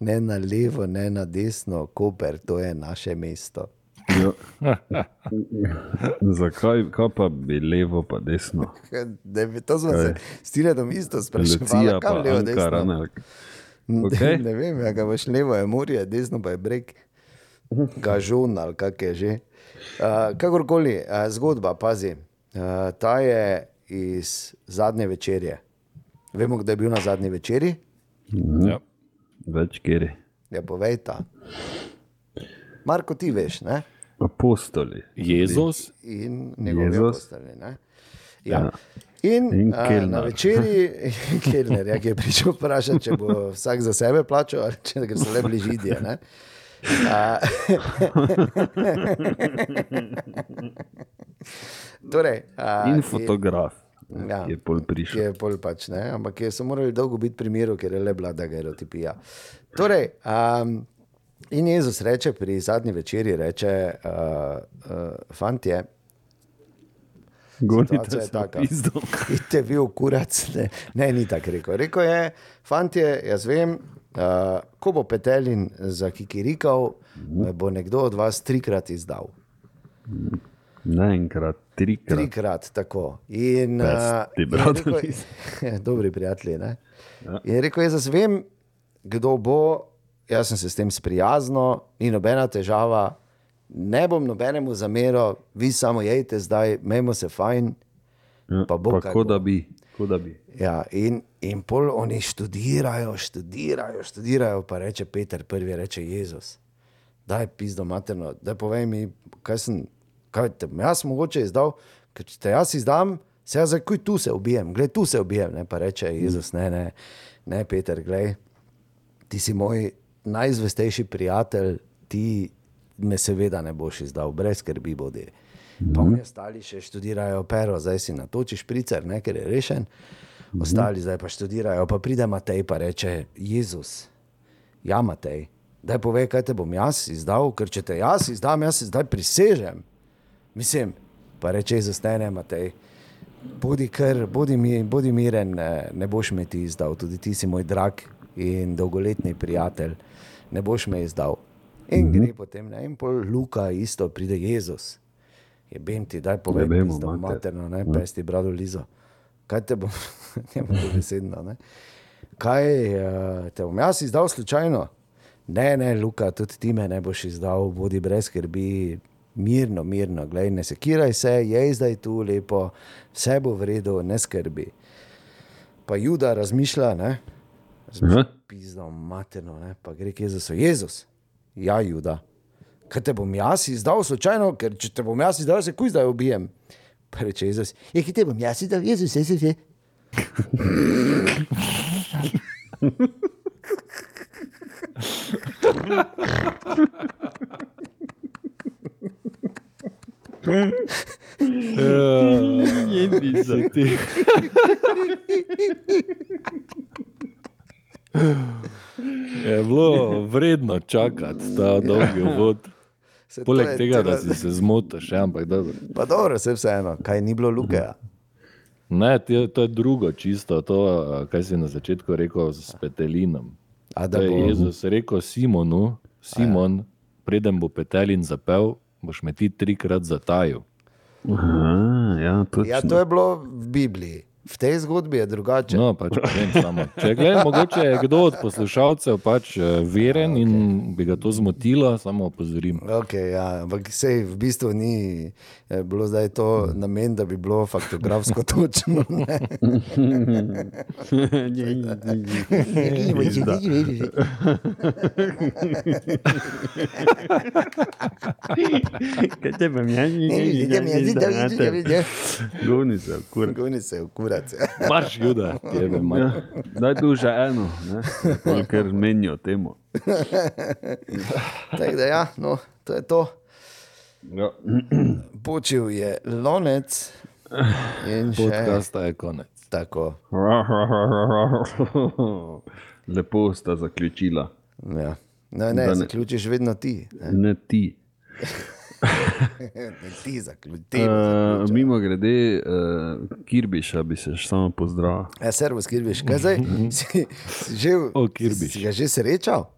Speaker 3: ne na levo, ne na desno, Koper, to je naše mesto.
Speaker 4: Ja. Zakaj kaj pa bi levo, pa desno?
Speaker 3: Ne, bi- to smo se s Tiredom isto spraševali,
Speaker 4: pa
Speaker 3: kam levo,
Speaker 4: Ankara.
Speaker 3: desno.
Speaker 4: ne. Okej.
Speaker 3: ne vem, ja, ga boš levo, je morje, desno pa je breg, gažon ali kak je že. Uh, kakorkoli, uh, zgodba, pazi, uh, ta je iz zadnje večerje. Vemo, kdo je bil na zadnji večerji?
Speaker 2: Ja.
Speaker 4: Več kjer.
Speaker 3: Ja, povej ta. Marko, ti veš, ne?
Speaker 4: Apostoli.
Speaker 2: Jezus,
Speaker 3: in njegovi
Speaker 4: Jezus.
Speaker 3: apostoli. ne. Ja.
Speaker 4: Ja.
Speaker 3: In,
Speaker 4: In
Speaker 3: a, na večerji, Kelner, ja, ki je prišel vprašati, če bo vsak za sebe plačal, ali če gre se le bližidje. ne. A, torej, a,
Speaker 4: In fotograf,
Speaker 3: Ja.
Speaker 4: je pol prišel.
Speaker 3: je pol pač, ne? ampak je, so morali dolgo biti pri miru, ker je le bila, da ga je rotipija. Torej, um, in Jezus reče pri zadnji večerji, reče, uh, uh, fantje,
Speaker 4: Gonite
Speaker 3: je
Speaker 4: se
Speaker 3: taka.
Speaker 4: v pizdo.
Speaker 3: Idite vi v kurac. Ne, ne ni tako rekel. Rekel je, fantje, jaz vem, uh, ko bo petelin za kikirikal, me bo nekdo od vas trikrat izdal.
Speaker 4: Enkrat, trikrat.
Speaker 3: Trikrat tako. In,
Speaker 4: Pesti
Speaker 3: in
Speaker 4: brat
Speaker 3: rekel-
Speaker 4: Liz.
Speaker 3: Dobri prijatelji. Ne?
Speaker 4: Ja.
Speaker 3: In rekel jaz vem, kdo bo, jaz sem se s tem sprijaznil, ni nobena težava, ne bom nobenemu zameril, vi samo jejte zdaj, mejmo se fajn.
Speaker 4: Ja,
Speaker 3: Pa bo,
Speaker 4: pa
Speaker 3: kaj
Speaker 4: ko
Speaker 3: bo.
Speaker 4: da bi. Da bi.
Speaker 3: Ja, in, in pol oni študirajo, študirajo, študirajo, pa reče Peter, prvi reče Jezus. Daj, pizdo materno, da povej mi, kaj sem, kaj te bom jaz mogoče izdal, ker če te jaz izdam, se jaz zakaj tu se ubijem, gled tu se ubijem, ne pa reče Jezus, ne, ne, ne, Peter, gled, ti si moj najzvestejši prijatelj, ti me seveda ne boš izdal, brez skrbi bodi. Pa oni ostali še študirajo pero, zdaj si natočiš pricer, ne, ker je rešen. Ostali zdaj pa študirajo, pa pride Matej pa reče: Jezus, ja, Matej, daj povej, kaj te bom jaz izdal, ker če te jaz izdam, jaz se zdaj prisežem. Mislim, pa reče Jezus, ne, ne, Matej. Bodi, kar, bodi, mi, bodi miren, ne, ne boš me ti izdal, tudi ti si moj drag in dolgoletni prijatelj, ne boš me izdal. In mm -hmm. gre potem, ne, in pol Luka, isto pride Jezus. Je bem ti, daj povej,
Speaker 4: Jebemo,
Speaker 3: pizdo
Speaker 4: mater.
Speaker 3: materno, ne, pesti brado Lizo. Kaj te bom, ne bom besedno, ne. Kaj uh, te bom jaz izdal slučajno? Ne, ne, Luka, tudi ti me ne boš izdal, bodi brez skrbi, mirno, mirno, gledaj, ne sekiraj se, je zdaj tu lepo, vse bo v redu, ne skrbi. Pa Juda razmišlja, ne,
Speaker 4: Aha.
Speaker 3: pizdo materno, ne, pa gre k Jezusu, Jezus, ja, Juda. Kaj te bom jaz izdal slučajno, ker če te bom jaz izdal, se kuj zdaj ubijem. Pa reče Jezus, je ki te bom jaz izdal, Jezus, se se.
Speaker 2: Si ti. Je bilo vredno čakati ta dolgi uvod.
Speaker 3: Se to
Speaker 2: Poleg
Speaker 3: je
Speaker 2: tega, da si se zmotil, še ampak dobro.
Speaker 3: Pa dobro, vse vseeno, kaj ni bilo luke. ja.
Speaker 2: Ne, ti- to je drugo, čisto to, kaj si na začetku rekel s petelinom.
Speaker 3: A da
Speaker 2: Da je
Speaker 3: bo,
Speaker 2: Jezus rekel Simonu, Simon, preden bo petelin zapel, boš me ti trikrat zatajil.
Speaker 4: Aha, ja, točno.
Speaker 3: ja, to je bilo v Bibliji. V tej zgodbi je drugače.
Speaker 2: No, pač. Če gled, mogoče je kdo od poslušalcev pač eh, veren in bi ga to zmotilo, samo opozorim.
Speaker 3: Okay, ja, ampak sej v bistvu ni eh, bilo zdaj to namen, da bi bilo faktografsko točno. ne.
Speaker 4: Kaj te bom jaz? Goni se,
Speaker 3: kurac.
Speaker 2: Marš, Juda, tebe
Speaker 4: Ja,
Speaker 2: manj.
Speaker 4: daj tu že eno, ne? Ker menijo temu.
Speaker 3: Tako da ja, no, to je to.
Speaker 4: Ja.
Speaker 3: Počil je lonec in še
Speaker 2: Podcasta je konec.
Speaker 3: tako.
Speaker 4: Lepo sta zaključila.
Speaker 3: Ja. Ne, ne,
Speaker 4: ne-
Speaker 3: zaključiš vedno ti. Ne.
Speaker 4: Ne ti.
Speaker 3: Ne, ti zaključi.
Speaker 4: Uh, mimo grede, uh, Kirbiša bi se še samo pozdravil.
Speaker 3: Ja, servus, Kirbiš, kaj zdaj? Si, si, že,
Speaker 2: O, Kirbiš.
Speaker 3: si ga že srečal?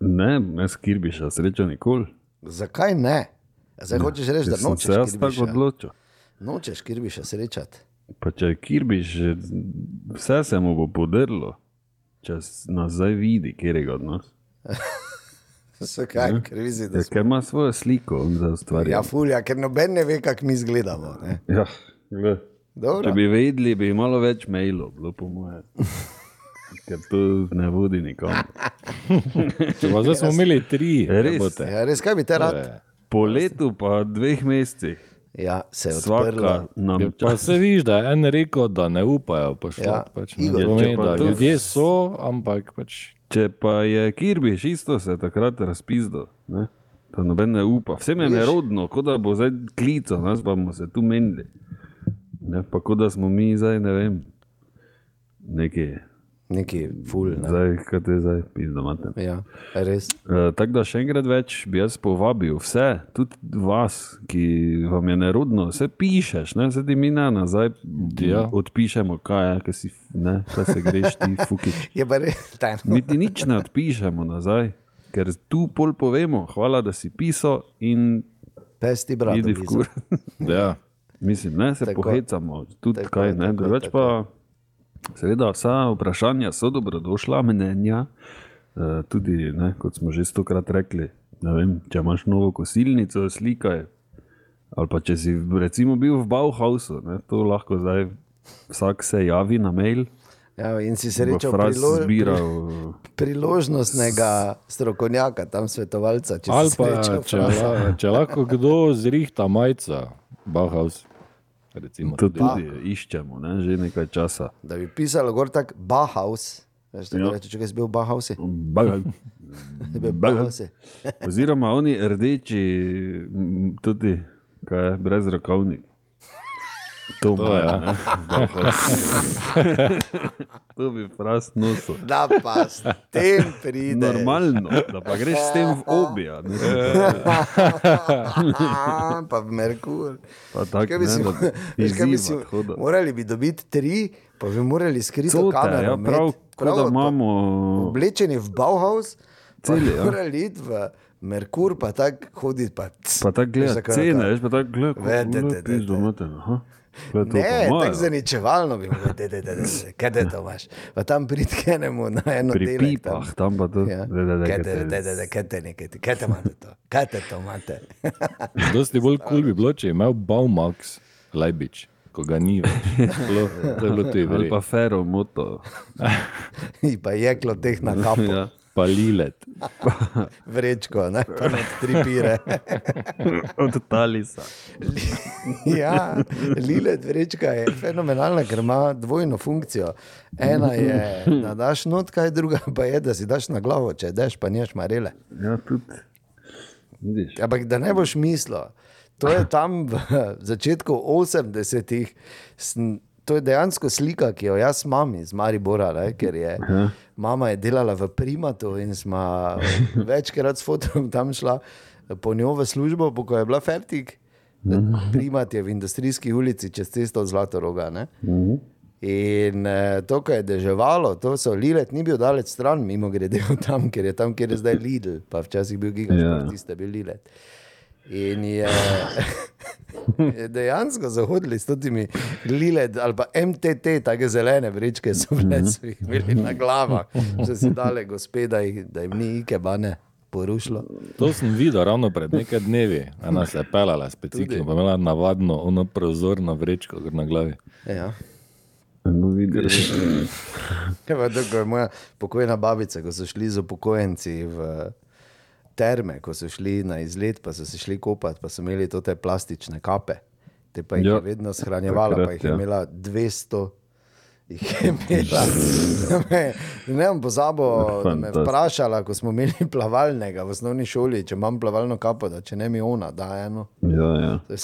Speaker 4: Ne, jaz Kirbiša srečo nikoli.
Speaker 3: Zakaj ne? Zdaj hočeš reči, da nočeš
Speaker 4: se jaz tako
Speaker 3: Kirbiša.
Speaker 4: odločil.
Speaker 3: Nočeš Kirbiša srečati.
Speaker 4: Pa če je Kirbiš, vse se mu bo podrlo, če s- nazaj vidi, kjer je od
Speaker 3: Zakaj, ker vidiš, da
Speaker 4: Ja,
Speaker 3: smo.
Speaker 4: ker ima svojo sliko on za stvari.
Speaker 3: Ja, fulja, ker noben ne ve, kako mi izgledamo. ne.
Speaker 4: ja. Če bi vedeli, bi malo več mailov, bilo po moje. Ker to ne vodi nikamor.
Speaker 2: Če pa zdaj smo imeli tri,
Speaker 4: Res?
Speaker 3: Ja, res, kaj bi te rad?
Speaker 4: Po letu, pa dveh mesecih,
Speaker 3: Ja, se je odprla.
Speaker 4: nam
Speaker 2: Ja, Pa se vidiš, da je en rekel, da ne upajo. Pač,
Speaker 3: Ja,
Speaker 2: ja, pač, ne,
Speaker 3: Igor,
Speaker 2: pomeni,
Speaker 4: če pa
Speaker 2: da
Speaker 4: to-
Speaker 2: ljudje so, ampak pač,
Speaker 4: Če pa je Kirbiš isto se takrat razpizdal, ne? da noben ne upa. Vsem je nerodno, kot da bo zdaj klical, nas pa bomo se tu menili. Ne, pa kot da smo mi zdaj, ne vem, neki,
Speaker 3: Neki ful. Ne?
Speaker 4: zdaj, kaj te zdaj, pizdomate.
Speaker 3: Ja, res.
Speaker 4: Uh, tako da še enkrat več bi jaz povabil vse, tudi vas, ki vam je nerodno, vse pišeš, ne, zdaj mi na nazaj
Speaker 2: Ja.
Speaker 4: odpišemo, kaj je, kaj, si, ne, kaj se greš ti, fukič.
Speaker 3: Je pa res tajno.
Speaker 4: Mi ti nič ne odpišemo nazaj, ker tu pol povemo, hvala, da si pisal in
Speaker 3: Pesti brat.
Speaker 4: idi v kur.
Speaker 2: ja.
Speaker 4: Mislim, ne se
Speaker 3: Tako.
Speaker 4: pohecamo, tudi
Speaker 3: Tako,
Speaker 4: kaj ne. Drugač
Speaker 3: tako.
Speaker 4: Seveda, vsa vprašanja so dobrodošla, mnenja. eh, Tudi, ne, kot smo že stokrat rekli, ne vem, če imaš novo kosilnico, slikaj. Ali pa če si recimo bil v Bauhausu, ne, to lahko zdaj vsak se javi na mail.
Speaker 3: Ja, in si srečal
Speaker 4: Fras
Speaker 3: prilo, pri,
Speaker 4: zbiral.
Speaker 3: priložnostnega strokovnjaka, tam svetovalca. Če si
Speaker 2: pa, če, če lahko kdo zrihta majca, Bauhaus. Recimo,
Speaker 4: To
Speaker 2: tudi.
Speaker 4: tudi iščemo, ne, že nekaj časa.
Speaker 3: Da bi pisalo gor tak Bahaus. Veš, tako reče, če si bil v Bahausi. Bahausi.
Speaker 4: Oziroma oni rdeči, tudi kaj brez rokovnik. To,
Speaker 2: To ja.
Speaker 4: to bi fras nosil.
Speaker 3: Da pa s tem pride.
Speaker 4: Normalno, da pa greš s tem v obija. Ne,
Speaker 3: pa v Merkur.
Speaker 4: pa tako,
Speaker 3: Kaj bi
Speaker 4: ne,
Speaker 3: si,
Speaker 4: da
Speaker 3: veš, kaj bi si,
Speaker 4: hoda.
Speaker 3: morali bi dobiti tri, pa bi morali skrito
Speaker 4: Cote,
Speaker 3: kamero.
Speaker 4: ja, prav, kot da
Speaker 3: pa-
Speaker 4: imamo
Speaker 3: Oblečeni v Bauhaus, pa
Speaker 4: Celi,
Speaker 3: bi
Speaker 4: ja.
Speaker 3: morali iti v Merkur, pa tako hoditi. Pa,
Speaker 4: Pa tako gleda cene,
Speaker 3: tako?
Speaker 4: veš pa tako gleda,
Speaker 3: Ve, de, de,
Speaker 4: kako
Speaker 3: de,
Speaker 4: je to
Speaker 3: Ne, tako zaničevalno bi bilo, da je kaj te to imaš. Pa tam pridkenemo na eno
Speaker 4: Pri
Speaker 3: delek,
Speaker 4: pipah, tam pa to.
Speaker 3: Kaj te,
Speaker 4: te-
Speaker 3: te, nekaj te, kaj te imate to? Kaj te to imate?
Speaker 2: Dosti bolj kul cool bi bilo, če je imel Baumax Lajbič, ko ga ni več. Bilo, to je
Speaker 4: Ali pa fero moto.
Speaker 3: In pa jeklo teh na kapo,
Speaker 4: Ja.
Speaker 2: Pa lilet.
Speaker 3: vrečko, ne, pa ne tri pire.
Speaker 4: Od Talisa.
Speaker 3: ja, lilet vrečka je fenomenalna, ker ima dvojno funkcijo. Ena je, da daš not, kaj druga pa je, da si daš na glavo, če daš pa nimaš marele.
Speaker 4: Ja, tudi. Vidiš.
Speaker 3: Ampak da ne boš mislil, to je tam v začetku 80-ih. sem- To je dejansko slika, ki jo jaz imam iz Maribora, ne, ker je
Speaker 4: Aha.
Speaker 3: Mama je delala v primatu in smo večkrat s fotom tam šla po njo v službo, po ko je bila fertik. Primat je v industrijski ulici čez cesto od Zlatoroga. Ne. In eh, to, ko je deževalo, to so lilet, ni bil daleč stran, mimo grede od tam, ker je tam, kjer je zdaj Lidl, pa včasih bil
Speaker 4: Ja.
Speaker 3: Gigasport, tiste bil lilet. In je, dejansko zahodili s temi lilet ali pa MTT, tako zelene vrečke so bile, so jih imeli na glavah, že si dale gospe, da, jim ni ikebane porušilo.
Speaker 2: To sem videl ravno pred nekaj dnevi. Ena se je pelala s biciklom, pa imela navadno ono prozorno vrečko na glavi.
Speaker 3: Ja.
Speaker 4: No, vidiš.
Speaker 3: Evo, tako je moja pokojna babica, ko so šli z upokojenci v terme, ko so šli na izlet, pa so se šli kopati, pa so imeli te plastične kape. Te pa jih
Speaker 4: Ja,
Speaker 3: je vedno shranjevala,
Speaker 4: takrat,
Speaker 3: pa jih je
Speaker 4: ja.
Speaker 3: imela 200. Jih je imela. Me- Ne bom pozabil, da me je vprašala, ko smo imeli plavalnega v osnovni šoli, če imam plavalno kapo, da če ne mi ona, da eno.
Speaker 4: Ja, ja.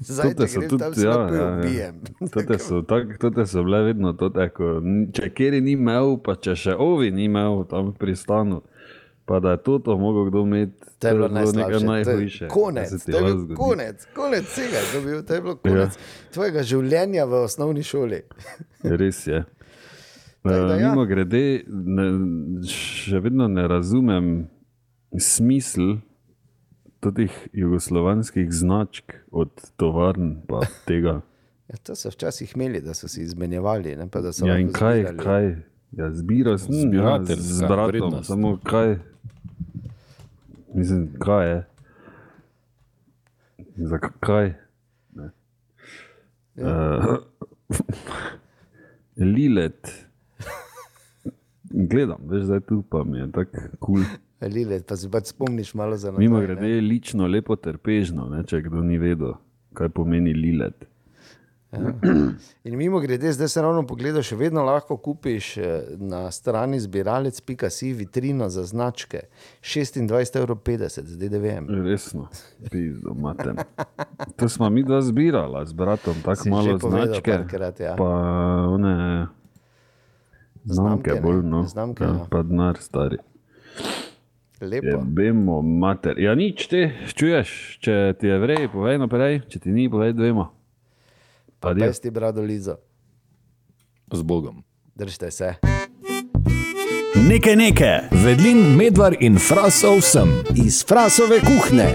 Speaker 3: Zdaj te grem
Speaker 4: tudi, ja,
Speaker 3: slepo
Speaker 4: ja,
Speaker 3: ubijem.
Speaker 4: ja. Tote so, tak, tote so bile vedno to tako. Če kjer ni imel, pa če še ovi ni imel tam pri stanu, Pa da je to to mogel kdo imeti.
Speaker 3: To je bilo
Speaker 4: najhujše.
Speaker 3: Konec, to je bil
Speaker 4: zgodi.
Speaker 3: konec, konec vsega, to je, bil, to je bilo konec ja. tvojega življenja v osnovni šoli.
Speaker 4: Res je.
Speaker 3: Da
Speaker 4: Uh,
Speaker 3: ja.
Speaker 4: Mimo grede, ne, še vedno ne razumem smisla teh jugoslovanskih značk od tovarn pa tega.
Speaker 3: Ja, to so včasih imeli, da so si izmenjevali. Ne,
Speaker 4: Ja, in kaj,
Speaker 3: zbirali.
Speaker 4: kaj? Ja, zbiraš ja,
Speaker 2: Zbirateljska
Speaker 4: z bratom,
Speaker 2: vrednost.
Speaker 4: samo kaj. Mislim, kaj je. Zakaj? Ne. Uh, Lilet. Gledam, veš, zdaj tu pa mi je tako kul. Cool.
Speaker 3: Lile, pa si pač spomniš malo za nazaj.
Speaker 4: Mimo grede lično lepo trpežno, ne, če kdo ni vedel, kaj pomeni lilet.
Speaker 3: In mimo grede, zdaj se ravno pogledaj, še vedno lahko kupiš eh, na strani zbiralec.si vitrino za značke 26,50 evrov z DDV-jem.
Speaker 4: Resno, pizdo, matem. To smo mi dva zbirala z bratom, tako malo značke.
Speaker 3: parkrat, ja.
Speaker 4: Pa one znamke,
Speaker 3: Znamke,
Speaker 4: bolj no.
Speaker 3: znamke,
Speaker 4: ja,
Speaker 3: ja.
Speaker 4: pa denar stari.
Speaker 3: Lepo.
Speaker 4: Vemo, mater. Ja, nič te, čuješ, če ti je vrej, povej naprej, če ti ni, povej dvema. Adijo.
Speaker 3: Pesti brado Lizo,
Speaker 2: Z Bogom.
Speaker 3: držite se.
Speaker 1: Nekaj nekaj.
Speaker 2: Vedlin, medvar in frasov sem.
Speaker 1: Iz frasove kuhne.